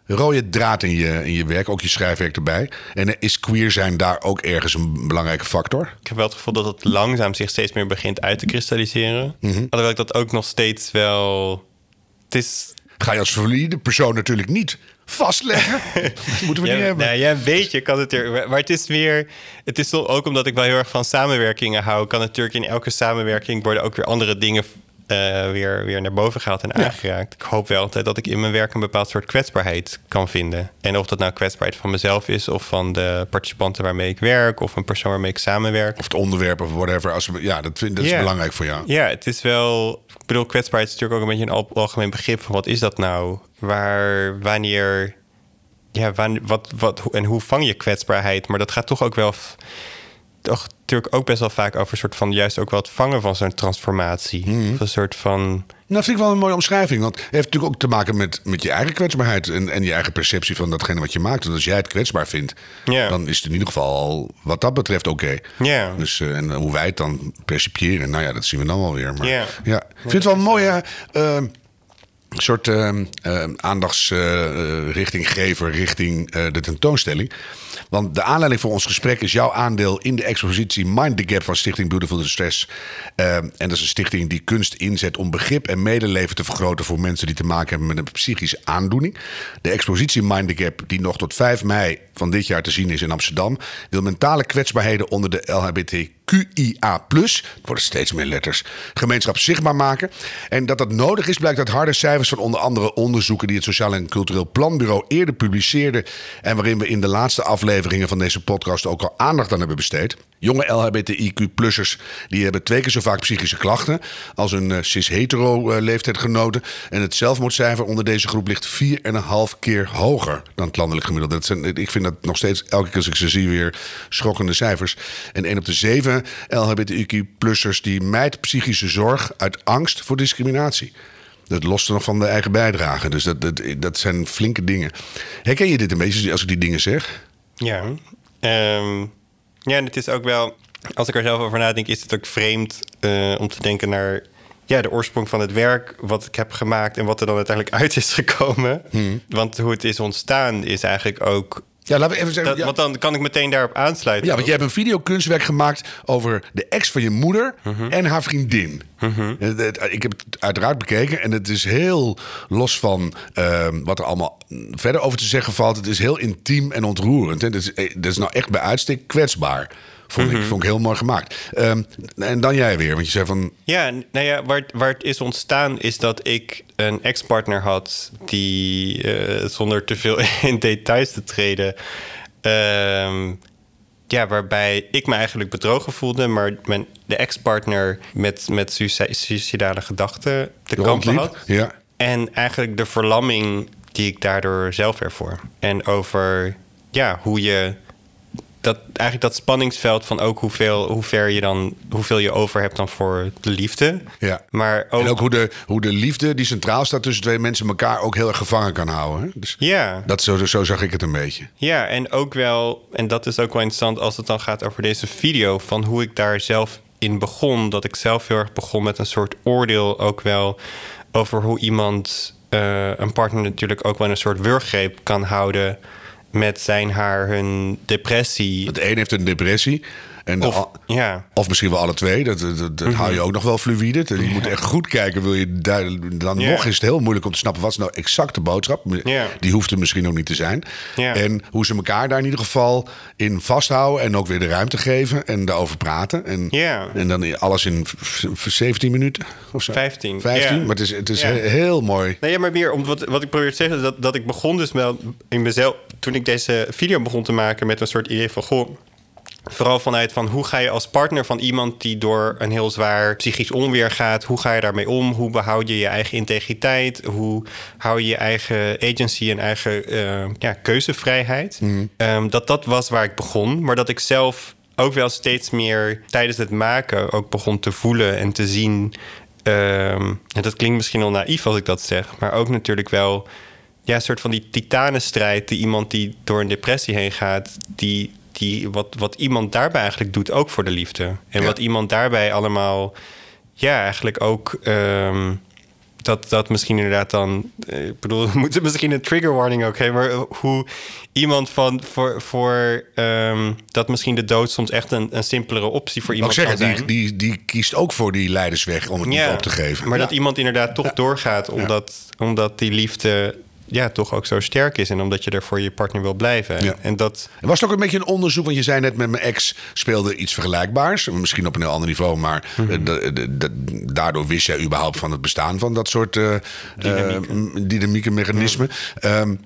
rode draad in je, in je werk, ook je schrijfwerk erbij? En is queer zijn daar ook ergens een belangrijke factor? Ik heb wel het gevoel dat het langzaam zich steeds meer begint uit te kristalliseren. Mhm. Alhoewel ik dat ook nog steeds wel... Het is... Ga je als valide persoon natuurlijk niet vastleggen. Dat moeten we Ja, niet hebben. nou ja, een beetje kan het er. Maar het is meer. Het is ook omdat ik wel heel erg van samenwerkingen hou. Kan natuurlijk in elke samenwerking worden ook weer andere dingen eh, weer, weer naar boven gehaald en aangeraakt. Ik hoop wel altijd dat ik in mijn werk een bepaald soort kwetsbaarheid kan vinden. En of dat nou kwetsbaarheid van mezelf is, of van de participanten waarmee ik werk, of een persoon waarmee ik samenwerk. Of het onderwerp of whatever. Als we, ja, dat, vind, dat is belangrijk voor jou. Ja, het is wel. Ik bedoel, kwetsbaarheid is natuurlijk ook een beetje een al- algemeen begrip van wat is dat nou? Waar, wanneer. Ja, wat, wat, en hoe vang je kwetsbaarheid? Maar dat gaat toch ook wel. Toch natuurlijk ook best wel vaak over een soort van juist ook wel het vangen van zo'n transformatie. Of een soort van. Nou, dat vind ik wel een mooie omschrijving. Want het heeft natuurlijk ook te maken met, met je eigen kwetsbaarheid. En, en je eigen perceptie van datgene wat je maakt. Want als jij het kwetsbaar vindt, dan is het in ieder geval al wat dat betreft oké. Ja. Dus, eh, en hoe wij het dan percipiëren, nou ja, dat zien we dan wel weer. Maar, Ja. ja. Ik vind het wel een mooie eh, soort uh, aandachtsrichtinggever richting eh, de tentoonstelling. Want de aanleiding voor ons gesprek is jouw aandeel in de expositie Mind the Gap van Stichting Beautiful Distress. Eh, en dat is een stichting die kunst inzet om begrip en medeleven te vergroten voor mensen die te maken hebben met een psychische aandoening. De expositie Mind the Gap, die nog tot 5 mei van dit jaar te zien is in Amsterdam, wil mentale kwetsbaarheden onder de LHBTQIA+, het worden steeds meer letters, gemeenschap zichtbaar maken. En dat dat nodig is, blijkt uit harde cijfers van onder andere onderzoeken die het Sociaal en Cultureel Planbureau eerder publiceerde. En waarin we in de laatste afleveringen van deze podcast ook al aandacht aan hebben besteed. Jonge LHBTIQ-plussers die hebben twee keer zo vaak psychische klachten als een uh, cis-hetero-leeftijdgenoten. En het zelfmoordcijfer onder deze groep ligt 4,5 keer hoger dan het landelijk gemiddelde. Dat zijn, ik vind dat nog steeds, elke keer als ik ze zie, weer schokkende cijfers. En 1 op de 7 LHBTIQ-plussers die mijt psychische zorg uit angst voor discriminatie. Dat lost er nog van de eigen bijdrage. Dus dat, dat, dat zijn flinke dingen. Herken je dit een beetje als ik die dingen zeg? Ja. Um, ja, en het is ook wel, als ik er zelf over nadenk, is het ook vreemd uh, om te denken naar ja, de oorsprong van het werk, wat ik heb gemaakt en wat er dan uiteindelijk uit is gekomen. Hmm. Want hoe het is ontstaan is eigenlijk ook. Ja, we even zeggen. Dat, ja. Want dan kan ik meteen daarop aansluiten. Ja, want je hebt een videokunstwerk gemaakt over de ex van je moeder Mhm. uh -huh. en haar vriendin. Uh Mhm. -huh. Ik heb het uiteraard bekeken en het is heel los van uh, wat er allemaal verder over te zeggen valt. Het is heel intiem en ontroerend. Het is, het is nou echt bij uitstek kwetsbaar. Vond, Mhm. ik, vond ik heel mooi gemaakt. Um, en dan jij weer, want je zei van... Ja, nou ja, waar, waar het is ontstaan is dat ik een ex-partner had... die, uh, zonder te veel in details te treden... Uh, ja, waarbij ik me eigenlijk bedrogen voelde... maar mijn, de ex-partner met, met suicidale gedachten te kampen had. Ja. En eigenlijk de verlamming die ik daardoor zelf ervoor. En over ja, hoe je dat eigenlijk dat spanningsveld van ook hoeveel, hoe ver je dan, hoeveel je over hebt dan voor de liefde. Ja. Maar ook, en ook hoe de, hoe de liefde die centraal staat tussen twee mensen elkaar ook heel erg gevangen kan houden. Hè? Dus ja. Dat, zo, zo zag ik het een beetje. Ja, en ook wel, en dat is ook wel interessant als het dan gaat over deze video, van hoe ik daar zelf in begon. Dat ik zelf heel erg begon met een soort oordeel ook wel over hoe iemand, uh, een partner natuurlijk ook wel een soort wurggreep kan houden met zijn haar hun depressie. Het een heeft een depressie. En of, al, ja. of misschien wel alle twee. Dat, dat, dat mm -hmm. hou je ook nog wel fluïde. Je ja. moet echt goed kijken. Wil je dan ja. nog is het heel moeilijk om te snappen... wat is nou exact de boodschap. Die hoeft er misschien ook niet te zijn. En hoe ze elkaar daar in ieder geval in vasthouden... en ook weer de ruimte geven en daarover praten. En, en dan alles in 17 minuten of zo. 15. 15, maar het is, het is heel mooi. Nee, maar meer, om wat, wat ik probeer te zeggen... Dat, dat ik begon dus wel in mezelf... toen ik deze video begon te maken met een soort idee van... goh, Vooral vanuit van hoe ga je als partner van iemand die door een heel zwaar psychisch onweer gaat, hoe ga je daarmee om? Hoe behoud je je eigen integriteit? Hoe hou je je eigen agency en eigen uh, ja, keuzevrijheid? Um, dat dat was waar ik begon, maar dat ik zelf ook wel steeds meer tijdens het maken ook begon te voelen en te zien. Um, en dat klinkt misschien wel naïef als ik dat zeg, maar ook natuurlijk wel ja, een soort van die titanenstrijd die iemand die door een depressie heen gaat, die die, wat, wat iemand daarbij eigenlijk doet, ook voor de liefde. En wat iemand daarbij allemaal, ja, eigenlijk ook. Um, dat, dat misschien inderdaad dan. Eh, ik bedoel, we moeten misschien een trigger warning ook geven. Maar hoe iemand van voor, voor um, dat misschien de dood soms echt een, een simpelere optie voor iemand zeggen, kan zijn. Die, die, die kiest ook voor die leidersweg om het ja, niet op te geven. Maar ja. dat iemand inderdaad toch doorgaat, omdat, omdat die liefde ja, toch ook zo sterk is. En omdat je er voor je partner wil blijven. Ja. En dat... Was het ook een beetje een onderzoek? Want je zei net met mijn ex speelde iets vergelijkbaars. Misschien op een heel ander niveau. Maar Mhm. uh, daardoor wist jij überhaupt van het bestaan van dat soort uh, dynamieken, dynamieke mechanismen. Um,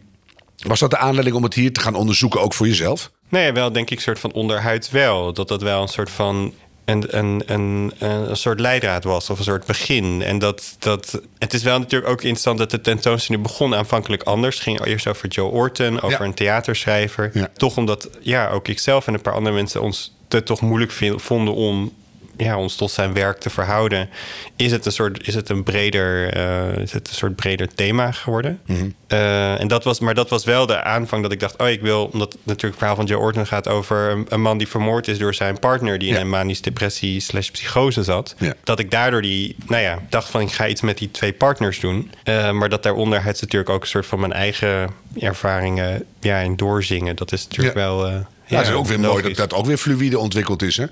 was dat de aanleiding om het hier te gaan onderzoeken, ook voor jezelf? Nee, wel denk ik een soort van onderhuid wel. Dat dat wel een soort van een, een, een, een soort leidraad was of een soort begin. En dat, dat, het is wel natuurlijk ook interessant dat de tentoonstelling begon aanvankelijk anders. Het ging eerst over Joe Orton, over ja. een theaterschrijver. Ja. Toch omdat ja, ook ikzelf en een paar andere mensen ons te toch moeilijk vonden om ja, ons tot zijn werk te verhouden, is het een soort, is het een breder, uh, is het een soort breder thema geworden. Mhm. Mm -hmm. uh, en dat was, maar dat was wel de aanvang dat ik dacht, oh, ik wil, omdat natuurlijk het verhaal van Joe Orton gaat over een, man die vermoord is door zijn partner die ja. in een manisch depressie slash psychose zat. Ja. Dat ik daardoor die, nou ja, dacht van ik ga iets met die twee partners doen. Uh, maar dat daaronder het natuurlijk ook een soort van mijn eigen ervaringen ja, in doorzingen. Dat is natuurlijk Ja. wel. Ja, het is ook weer mooi dat dat ook weer fluïde ontwikkeld is. Hè?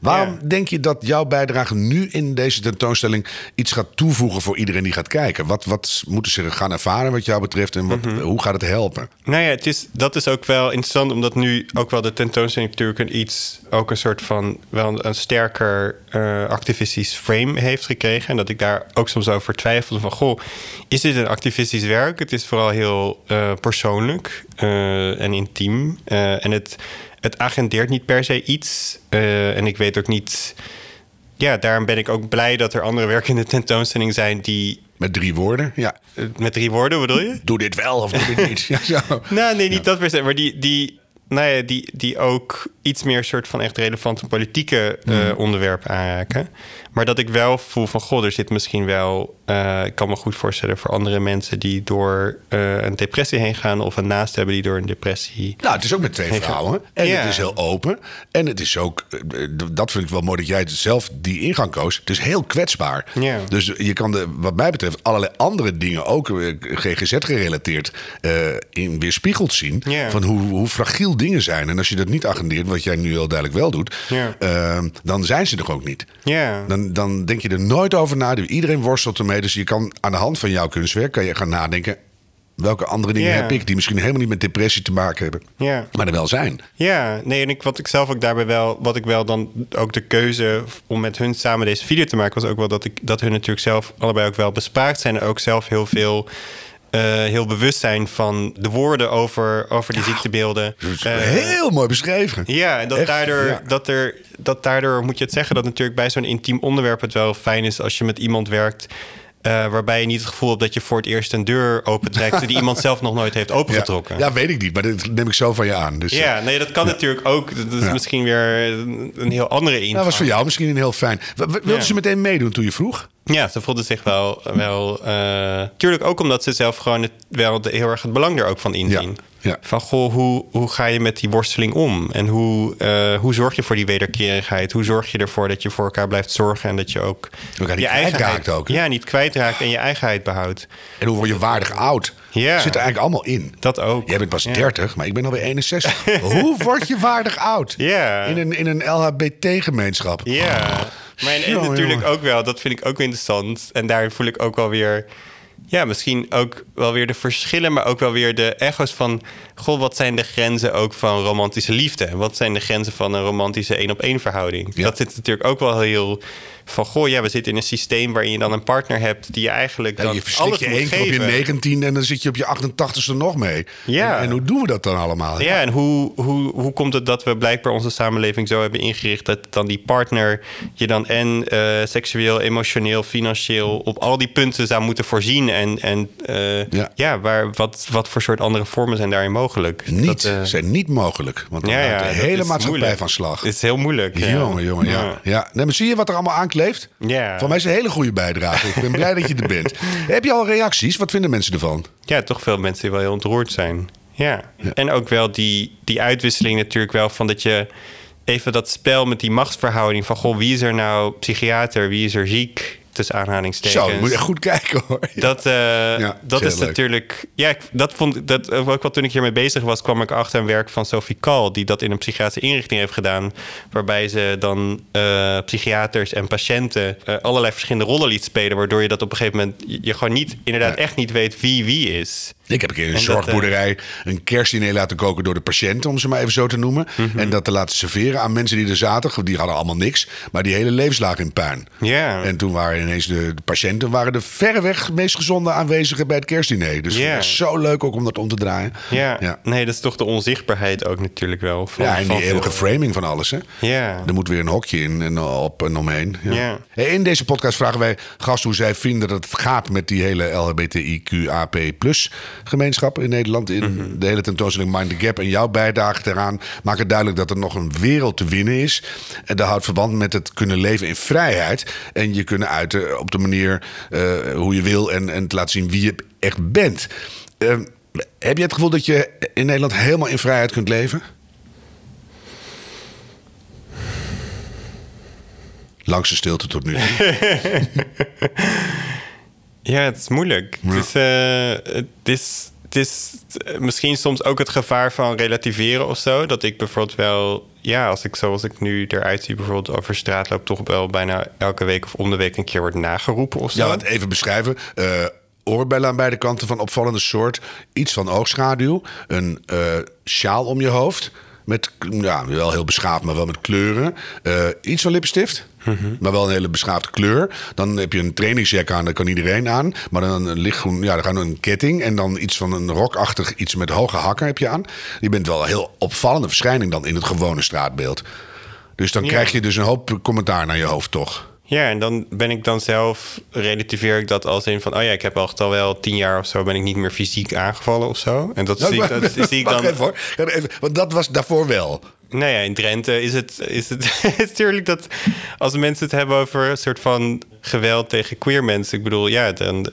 Waarom denk je dat jouw bijdrage nu in deze tentoonstelling iets gaat toevoegen voor iedereen die gaat kijken? Wat, wat moeten ze gaan ervaren wat jou betreft en wat, Mhm. hoe gaat het helpen? Nou ja, het is, dat is ook wel interessant, omdat nu ook wel de tentoonstelling natuurlijk een iets, ook een soort van, wel een, een sterker eh, activistisch frame heeft gekregen. En dat ik daar ook soms over twijfelde van, goh, is dit een activistisch werk? Het is vooral heel eh, persoonlijk eh, en intiem. En het, het agendeert niet per se iets. En ik weet ook niet... Ja, daarom ben ik ook blij dat er andere werken in de tentoonstelling zijn die... Met drie woorden, ja. Met drie woorden bedoel je? Doe dit wel of doe dit niet. ja, zo. Nou, nee, niet dat per se. Maar die, die, nou ja, die, die ook iets meer soort van echt relevante politieke uh, Hmm. onderwerpen aanraken. Maar dat ik wel voel van, goh, er zit misschien wel... Uh, ik kan me goed voorstellen voor andere mensen... die door uh, een depressie heen gaan... of een naast hebben die door een depressie... Nou, het is ook met twee vrouwen. gaan. En Ja. het is heel open. En het is ook, eh, dat vind ik wel mooi dat jij zelf die ingang koos. Het is heel kwetsbaar. Ja. Dus je kan de, wat mij betreft allerlei andere dingen, ook eh, GGZ gerelateerd, eh, in weerspiegeld zien. Ja. Van hoe, hoe fragiel dingen zijn. En als je dat niet agendeert, wat jij nu heel duidelijk wel doet, Ja. eh, dan zijn ze er ook niet. Ja. Dan, dan denk je er nooit over na. Iedereen worstelt ermee. Dus je kan aan de hand van jouw kunstwerk kan je gaan nadenken. Welke andere dingen heb ik die misschien helemaal niet met depressie te maken hebben, Ja. maar er wel zijn? Ja, nee, en ik, wat ik zelf ook daarbij wel, wat ik wel dan ook de keuze om met hun samen deze video te maken, was ook wel dat ik dat hun natuurlijk zelf allebei ook wel bespraakt zijn en ook zelf heel veel. Eh, heel bewust zijn van de woorden over, over die ziektebeelden. Eh, heel mooi beschreven. ja, en dat Echt, daardoor, ja. dat, er, dat daardoor moet je het zeggen dat natuurlijk bij zo'n intiem onderwerp het wel fijn is als je met iemand werkt. Eh, waarbij je niet het gevoel hebt dat je voor het eerst een deur opentrekt die iemand zelf nog nooit heeft opengetrokken. ja, weet ik niet, maar dat neem ik zo van je aan. Dus, eh, Ja, nee, dat kan natuurlijk ook. Dat is Ja. misschien weer een heel andere ingang. dat was voor jou misschien een heel fijn. W- w- Wilde Ja. ze meteen meedoen toen je vroeg? Ja, ze voelde zich wel... wel eh, tuurlijk ook omdat ze zelf gewoon het, wel de, heel erg het belang er ook van inzien. Ja. Van, goh, hoe, hoe ga je met die worsteling om? En hoe, eh, hoe zorg je voor die wederkerigheid? Hoe zorg je ervoor dat je voor elkaar blijft zorgen... en dat je ook Elkaar niet je eigenheid... ook, hè? Ja, niet kwijtraakt en je eigenheid behoudt. En hoe word je waardig oud? Ja. Zit er eigenlijk allemaal in. Dat ook. Jij bent pas Ja. 30, maar ik ben alweer 61. hoe word je waardig oud? Ja. In een, in een LHBT-gemeenschap. Ja, maar en, natuurlijk ook wel, dat vind ik ook interessant. En daarin voel ik ook wel weer... ja, misschien ook wel weer de verschillen, maar ook wel weer de echo's van... Goh, wat zijn de grenzen ook van romantische liefde? Wat zijn de grenzen van een romantische één-op-één verhouding? Ja. Dat zit natuurlijk ook wel heel van... Goh, ja, we zitten in een systeem waarin je dan een partner hebt... die je eigenlijk Ja, dan je verslik alles je één keer op je geven. 19 en dan zit je op je 88ste nog mee. Ja. En, en hoe doen we dat dan allemaal? Ja, en hoe, hoe, hoe komt het dat we blijkbaar onze samenleving zo hebben ingericht dat dan die partner je dan en eh, seksueel, emotioneel, financieel op al die punten zou moeten voorzien? En, en eh, Ja. ja, waar, wat, wat voor soort andere vormen zijn daarin mogelijk? Niet, Dat, eh, zijn niet mogelijk. Want dan ja, ja, de hele maatschappij moeilijk. van slag. Het is heel moeilijk. ja. Jongen, jongen, ja. ja. Nee, maar zie je wat er allemaal aankleeft? Ja. Voor mij is een hele goede bijdrage. Ik ben blij dat je er bent. Heb je al reacties? Wat vinden mensen ervan? Ja, toch veel mensen die wel heel ontroerd zijn. Ja. En ook wel die, die uitwisseling natuurlijk wel van dat je even dat spel met die machtsverhouding van goh, wie is er nou psychiater, wie is er ziek, tussen aanhalingstekens. Zo, je moet echt goed kijken hoor. Dat, eh, Ja, dat is leuk. natuurlijk. Ja, ik- dat vond ik- dat ook wel toen ik hiermee bezig was, kwam ik achter een werk van Sophie Kal, die dat in een psychiatrische inrichting heeft gedaan, waarbij ze dan eh, psychiaters en patiënten eh, allerlei verschillende rollen liet spelen, waardoor je dat op een gegeven moment je, je gewoon niet inderdaad Ja. echt niet weet wie wie is. Ik heb een keer in een zorgboerderij een kerstdiner laten koken door de patiënten, om ze maar even zo te noemen. Mhm. En dat te laten serveren aan mensen die er zaten. Die hadden allemaal niks, maar die hele levens lagen in puin. Ja. En toen waren ineens de, de patiënten waren de verreweg meest gezonde aanwezigen bij het kerstdiner. Dus Ja. het zo leuk ook om dat om te draaien. Ja. Ja. nee, dat is toch de onzichtbaarheid ook natuurlijk wel. Van, Ja, en die eeuwige veel- framing van alles. Hè? Ja. Er moet weer een hokje in en op en omheen. Ja. In deze podcast vragen wij gasten hoe zij vinden dat het gaat met die hele LHBTIQAP gemeenschap in Nederland. In Mhm. de hele tentoonstelling Mind the Gap. En jouw bijdrage daaraan maken duidelijk dat er nog een wereld te winnen is. En dat houdt verband met het kunnen leven in vrijheid. En je kunnen uiten op de manier eh, hoe je wil en, en te laten zien wie je echt bent. Eh, heb je het gevoel dat je in Nederland helemaal in vrijheid kunt leven? Langste stilte tot nu. toe. Ja, het is moeilijk. Het, is, eh, het, is, het is eh, misschien soms ook het gevaar van relativeren of zo. Dat ik bijvoorbeeld wel, ja, als ik zoals ik nu eruit zie, bijvoorbeeld over straat loop, toch wel bijna elke week of om de week een keer wordt nageroepen of zo. Ja, want even beschrijven. Eh oorbellen aan beide kanten van opvallende soort. Iets van oogschaduw. Een sjaal om je hoofd. Met, ja, wel heel beschaafd, maar wel met kleuren. Iets van lippenstift. Maar wel een hele beschaafde kleur. Dan heb je een trainingsjack aan, dat kan iedereen aan. Maar dan een lichtgroen, ja, dan gaan we een ketting. En dan iets van een rokachtig, iets met hoge hakken heb je aan. Je bent wel een heel opvallende verschijning dan in het gewone straatbeeld. Dus dan Ja. krijg je dus een hoop commentaar naar je hoofd, toch? Ja, en dan ben ik dan zelf, relativeer ik dat als in van, oh ja, ik heb al, al wel tien jaar of zo, ben ik niet meer fysiek aangevallen of zo. En dat zie ik, dat zie ik Wacht dan. even hoor. Even, want dat was daarvoor wel. Nou ja, in Drenthe is het, is het is natuurlijk dat als mensen het hebben over een soort van geweld tegen queer mensen. Ik bedoel, ja, dan, eh,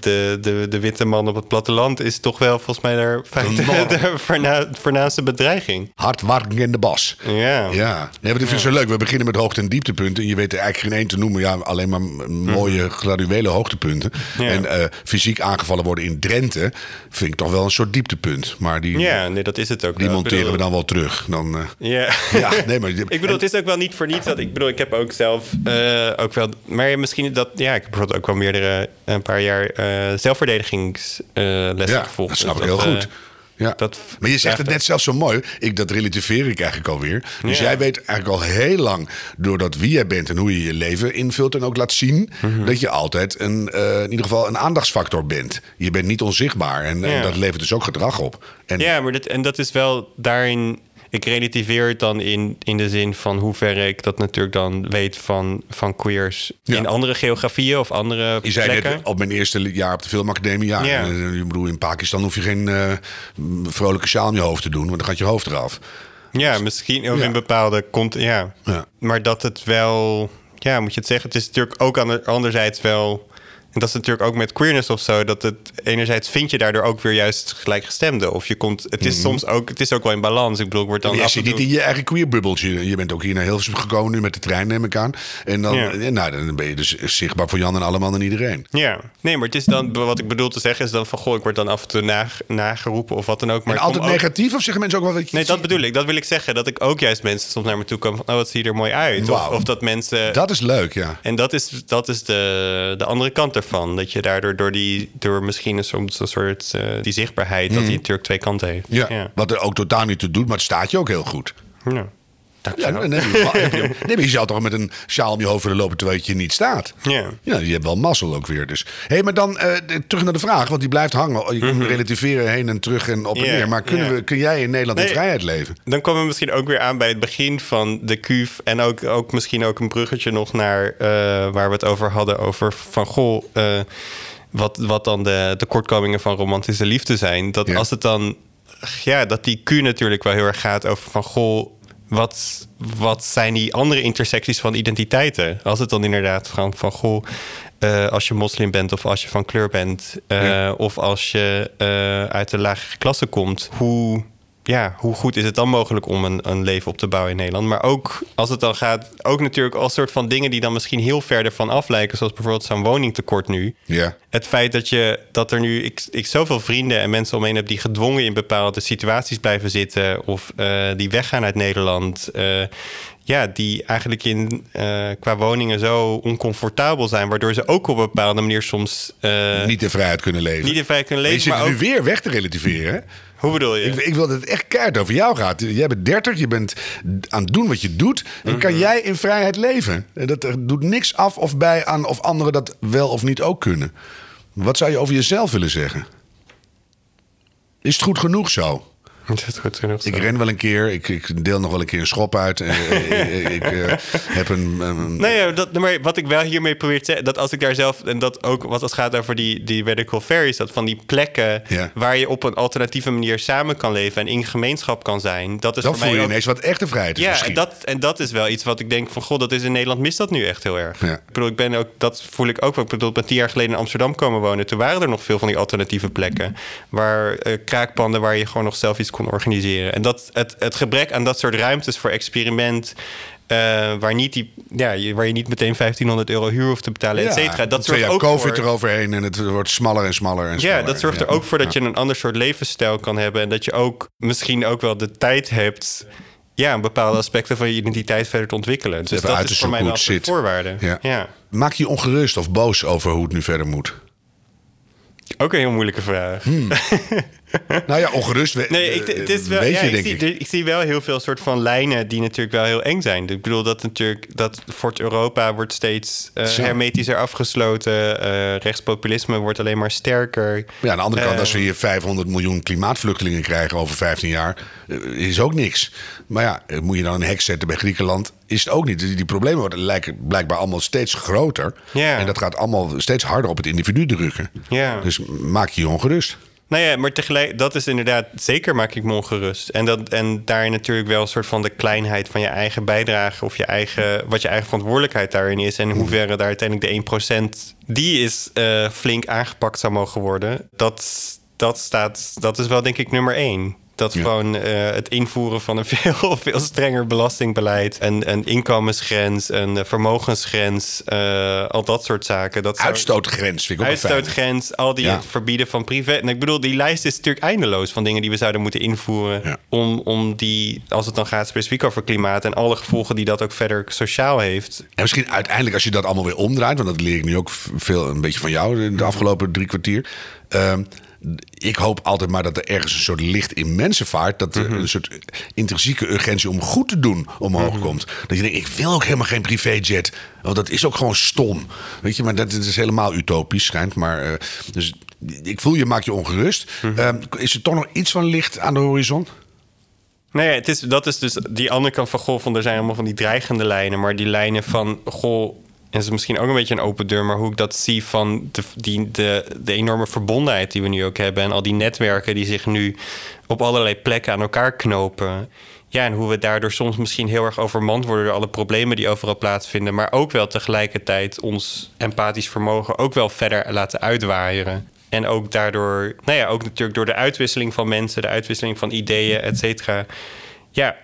de, de, de witte man op het platteland is toch wel volgens mij daar de, de voorna- voornaamste bedreiging. Hard in de bas. Ja. Ja, nee, maar dat vind ik zo leuk. We beginnen met hoogte- en dieptepunten. En je weet er eigenlijk geen één te noemen. Ja, alleen maar m- mooie graduele hoogtepunten. Ja. En eh, fysiek aangevallen worden in Drenthe vind ik toch wel een soort dieptepunt. Maar die, Ja, nee, dat is het ook. die wel. Monteren we dan wel terug. Dan, eh, Ja. ja, nee, maar... Ik bedoel, het is ook wel niet voor niets dat ik bedoel, ik heb ook zelf eh, ook wel, maar misschien dat ja, ik heb bijvoorbeeld ook wel meerdere een paar jaar eh zelfverdedigingslessen ja, gevolgd. dat snap ik Dus heel eh, goed. Ja. dat- maar je zegt het net zelf zo mooi. Ik, dat relativeer ik eigenlijk alweer. Dus Ja. jij weet eigenlijk al heel lang... doordat wie jij bent en hoe je je leven invult... en ook laat zien... Mhm. dat je altijd een, eh, in ieder geval een aandachtsfactor bent. Je bent niet onzichtbaar. En, en dat levert dus ook gedrag op. En, Ja, maar dit, en dat is wel daarin. Ik relativeer het dan in, in de zin van hoeverre ik dat natuurlijk dan weet van, van queers Ja. in andere geografieën of andere Je zei plekken. net op mijn eerste jaar op de filmacademie... ja, Ja. eh, ik bedoel, in Pakistan hoef je geen eh, vrolijke sjaal om je hoofd te doen... want dan gaat je hoofd eraf. Ja, misschien of Ja. in bepaalde kont. Ja. Ja. Maar dat het wel. Ja, moet je het zeggen. Het is natuurlijk ook ander, anderzijds wel. Dat is natuurlijk ook met queerness of zo. Dat het enerzijds vind je daardoor ook weer juist gelijkgestemde. Of je komt. Het is soms ook. Het is ook wel in balans. Ik bedoel, ik word dan. Mhm. Je zit niet in je eigen queerbubbeltje. Je bent ook hier naar Hilversum gekomen nu met de trein, neem ik aan. En dan, Ja. nou, dan ben je dus zichtbaar voor Jan en allemaal en iedereen. Ja, nee, maar het is dan, wat ik bedoel te zeggen is dan van, goh, ik word dan af en toe nag- nageroepen of wat dan ook. Maar en altijd negatief of zeggen mensen ook wel wat je... Nee, dat bedoel ik. Dat wil ik zeggen. Dat ik ook juist mensen soms naar me toe komen van, oh, wat zie je er mooi uit. Of, Wauw. of dat mensen... Dat is leuk, ja. En dat is, dat is de, de andere kant ervan. Ervan. Dat je daardoor door, die, door misschien een, soms een soort uh, die zichtbaarheid... dat die natuurlijk twee kanten heeft. Ja, ja, wat er ook totaal niet te doet, maar het staat je ook heel goed. Ja. Ja, nee, nee, je zou toch met een sjaal om je hoofd willen lopen terwijl je niet staat. Ja. ja je hebt wel mazzel ook weer. Dus. hey, maar dan uh, terug naar de vraag, want die blijft hangen. Je kunt mm -hmm. relativeren heen en terug en op en neer. Maar kunnen we, kun jij in Nederland in vrijheid leven? Dan komen we misschien ook weer aan bij het begin van de kuuf. En ook, ook misschien ook een bruggetje nog naar uh, waar we het over hadden. Over van goh, uh, wat, wat dan de tekortkomingen van romantische liefde zijn. Dat als het dan ja, dat die Q natuurlijk wel heel erg gaat over van goh, wat, wat zijn die andere intersecties van identiteiten? Als het dan inderdaad van, van goh, uh, als je moslim bent of als je van kleur bent, uh, ja. of als je uh, uit de lagere klasse komt, hoe ja, hoe goed is het dan mogelijk om een, een leven op te bouwen in Nederland? Maar ook als het dan gaat, ook natuurlijk als soort van dingen die dan misschien heel verder van af lijken, zoals bijvoorbeeld zo'n woningtekort nu. Ja. Het feit dat je dat er nu, ik, ik zoveel vrienden en mensen omheen heb die gedwongen in bepaalde situaties blijven zitten of uh, die weggaan uit Nederland. Uh, ja, die eigenlijk in, uh, qua woningen zo oncomfortabel zijn, waardoor ze ook op een bepaalde manier soms niet in vrijheid kunnen leven. Niet in vrijheid kunnen leven. Maar je zit maar nu weer weg te relativeren. Hè? Hoe bedoel je? Ik, ik, wil dat het echt keihard over jou gaat. Jij bent 30, je bent aan het doen wat je doet. En mm -hmm. kan jij in vrijheid leven? Dat doet niks af of bij aan of anderen dat wel of niet ook kunnen. Wat zou je over jezelf willen zeggen? Is het goed genoeg zo? Ik ren wel een keer, ik, ik, deel nog wel een keer een schop uit. ik ik uh, heb een. Um... Nee, dat, maar wat ik wel hiermee probeer te zeggen, dat als ik daar zelf, en dat ook wat als het gaat over die, die radical fairies, dat van die plekken ja. waar je op een alternatieve manier samen kan leven en in gemeenschap kan zijn. Dat is dan voor voel mij je ook... ineens wat echte vrijheid is. Ja, misschien. en dat, en dat is wel iets wat ik denk van, god, dat is in Nederland mist dat nu echt heel erg. Ja. Ik bedoel, ik ben ook, dat voel ik ook wel. Ik bedoel, ik ben tien jaar geleden in Amsterdam komen wonen. Toen waren er nog veel van die alternatieve plekken. Waar uh, kraakpanden waar je gewoon nog zelf iets kon organiseren. En dat, het, het gebrek aan dat soort ruimtes voor experiment. Uh, waar, niet die, ja, waar je niet meteen 1500 euro huur hoeft te betalen, ja, et cetera. Dat zorgt ook COVID voor, eroverheen en het wordt smaller en smaller. En ja, dat zorgt er ook voor dat je een ander soort levensstijl kan hebben. En dat je ook misschien ook wel de tijd hebt ja, bepaalde aspecten van je identiteit verder te ontwikkelen. Dus Even dat is voor mij wel een voorwaarde. Ja. Ja. Maak je je ongerust of boos over hoe het nu verder moet? Ook een heel moeilijke vraag. Hmm. Nou ja, ongerust we, Nee, ik, het is wel, ja, ik, zie, ik. ik zie wel heel veel soort van lijnen die natuurlijk wel heel eng zijn. Ik bedoel dat natuurlijk dat Fort Europa wordt steeds eh, Zo. hermetischer afgesloten. eh rechtspopulisme wordt alleen maar sterker. Ja, aan de andere kant, Eh, als we hier 500 miljoen klimaatvluchtelingen krijgen over 15 jaar, eh, is ook niks. Maar ja, eh, moet je dan een hek zetten bij Griekenland, is het ook niet. Die, die problemen worden lijken blijkbaar allemaal steeds groter. En dat gaat allemaal steeds harder op het individu drukken. Ja. Dus maak je je ongerust. Nou ja, maar tegelijk, dat is inderdaad, zeker maak ik me ongerust. En, dat, en daar natuurlijk wel een soort van de kleinheid van je eigen bijdrage of je eigen, wat je eigen verantwoordelijkheid daarin is. En in hoeverre daar uiteindelijk de 1% die is eh, flink aangepakt zou mogen worden. Dat, dat, staat, dat is wel denk ik nummer één. Dat Ja. gewoon eh, het invoeren van een veel, veel strenger belastingbeleid, een, een inkomensgrens, een vermogensgrens, eh, al dat soort zaken. Dat zou- Uitstootgrens vind ik ook fijn. Uitstootgrens, al die Ja. verbieden van privé. En ik bedoel, die lijst is natuurlijk eindeloos van dingen die we zouden moeten invoeren. Ja. Om, om die, als het dan gaat specifiek over klimaat en alle gevolgen die dat ook verder sociaal heeft. En misschien uiteindelijk als je dat allemaal weer omdraait, want dat leer ik nu ook veel een beetje van jou de afgelopen drie kwartier. Ehm, ik hoop altijd maar dat er ergens een soort licht in mensen vaart. Dat er een soort intrinsieke urgentie om goed te doen omhoog komt. Dat je denkt, ik wil ook helemaal geen privéjet. Want dat is ook gewoon stom. Weet je, maar dat is helemaal utopisch schijnt. Maar, eh, dus ik voel je, maak je ongerust. Ehm, is er toch nog iets van licht aan de horizon? Ja, het is, dat is dus die andere kant van goh, van er zijn allemaal van die dreigende lijnen. Maar die lijnen van goh, en is misschien ook een beetje een open deur, maar hoe ik dat zie van de, die, de, de enorme verbondenheid die we nu ook hebben. En al die netwerken die zich nu op allerlei plekken aan elkaar knopen. Ja, en hoe we daardoor soms misschien heel erg overmand worden door alle problemen die overal plaatsvinden. Maar ook wel tegelijkertijd ons empathisch vermogen ook wel verder laten uitwaaieren. En ook daardoor, nou ja, ook natuurlijk door de uitwisseling van mensen, de uitwisseling van ideeën, et cetera. Ja,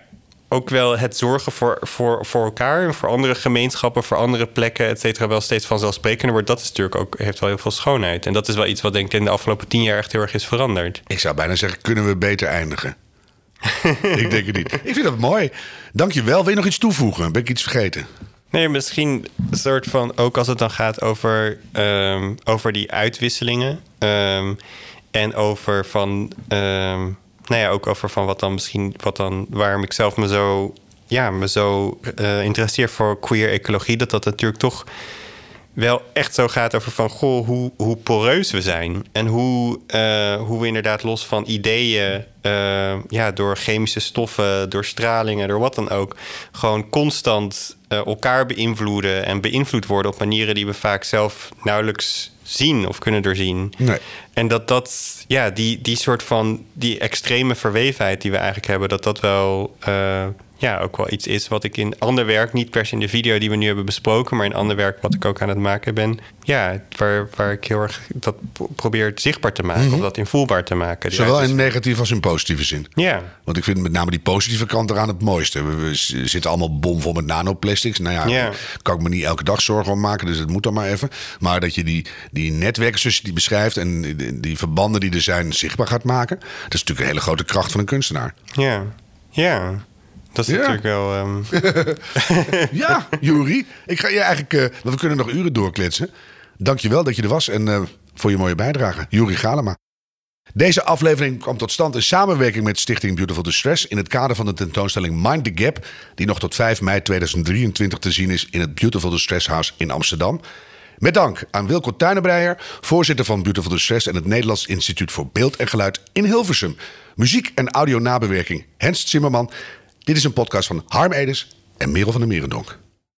ook wel het zorgen voor, voor, voor elkaar en voor andere gemeenschappen, voor andere plekken, et cetera, wel steeds vanzelfsprekender wordt. Dat is natuurlijk ook, heeft wel heel veel schoonheid. En dat is wel iets wat denk ik in de afgelopen tien jaar echt heel erg is veranderd. Ik zou bijna zeggen, kunnen we beter eindigen? ik denk het niet. Ik vind dat mooi. Dank je wel. Wil je nog iets toevoegen? Ben ik iets vergeten? Nee, misschien een soort van, ook als het dan gaat over, ehm, over die uitwisselingen. ehm, en over van, ehm, nou ja, ook over van wat dan misschien, wat dan, waarom ik zelf me zo, ja, me zo eh, interesseer voor queer ecologie. Dat dat natuurlijk toch wel echt zo gaat over van, goh, hoe, hoe poreus we zijn. En hoe, eh, hoe we inderdaad los van ideeën, eh, ja, door chemische stoffen, door stralingen, door wat dan ook, gewoon constant elkaar beïnvloeden en beïnvloed worden op manieren die we vaak zelf nauwelijks zien of kunnen doorzien. Nee. En dat dat, ja, die, die soort van, die extreme verwevenheid die we eigenlijk hebben, dat dat wel, eh, ja, ook wel iets is wat ik in ander werk, niet per se in de video die we nu hebben besproken, maar in ander werk wat ik ook aan het maken ben, ja, waar, waar ik heel erg dat pro- probeer zichtbaar te maken, of dat invoelbaar te maken. Zowel in negatieve als in positieve zin. Ja, Want ik vind met name die positieve kant eraan het mooiste. We, zitten allemaal bomvol met nanoplastics. Nou ja, Ja. kan ik me niet elke dag zorgen om maken, dus het moet dan maar even. Maar dat je die, die netwerken zoals je die beschrijft en die, die verbanden die er zijn zichtbaar gaat maken. Dat is natuurlijk een hele grote kracht van een kunstenaar. ja, ja. Dat is Ja. natuurlijk wel. ehm, Ja, Juri. Ik ga je eigenlijk, eh, we kunnen nog uren doorkletsen. Dank je wel dat je er was en eh, voor je mooie bijdrage. Juri Galema. Deze aflevering kwam tot stand in samenwerking met Stichting Beautiful Distress in het kader van de tentoonstelling Mind the Gap, die nog tot 5 mei 2023 te zien is in het Beautiful Distress House in Amsterdam. Met dank aan Wilco Tuinenbreijer, voorzitter van Beautiful Distress en het Nederlands Instituut voor Beeld en Geluid in Hilversum. Muziek en audio nabewerking Hens Zimmerman. Dit is een podcast van Harm Edens en Merel van der Merendonk.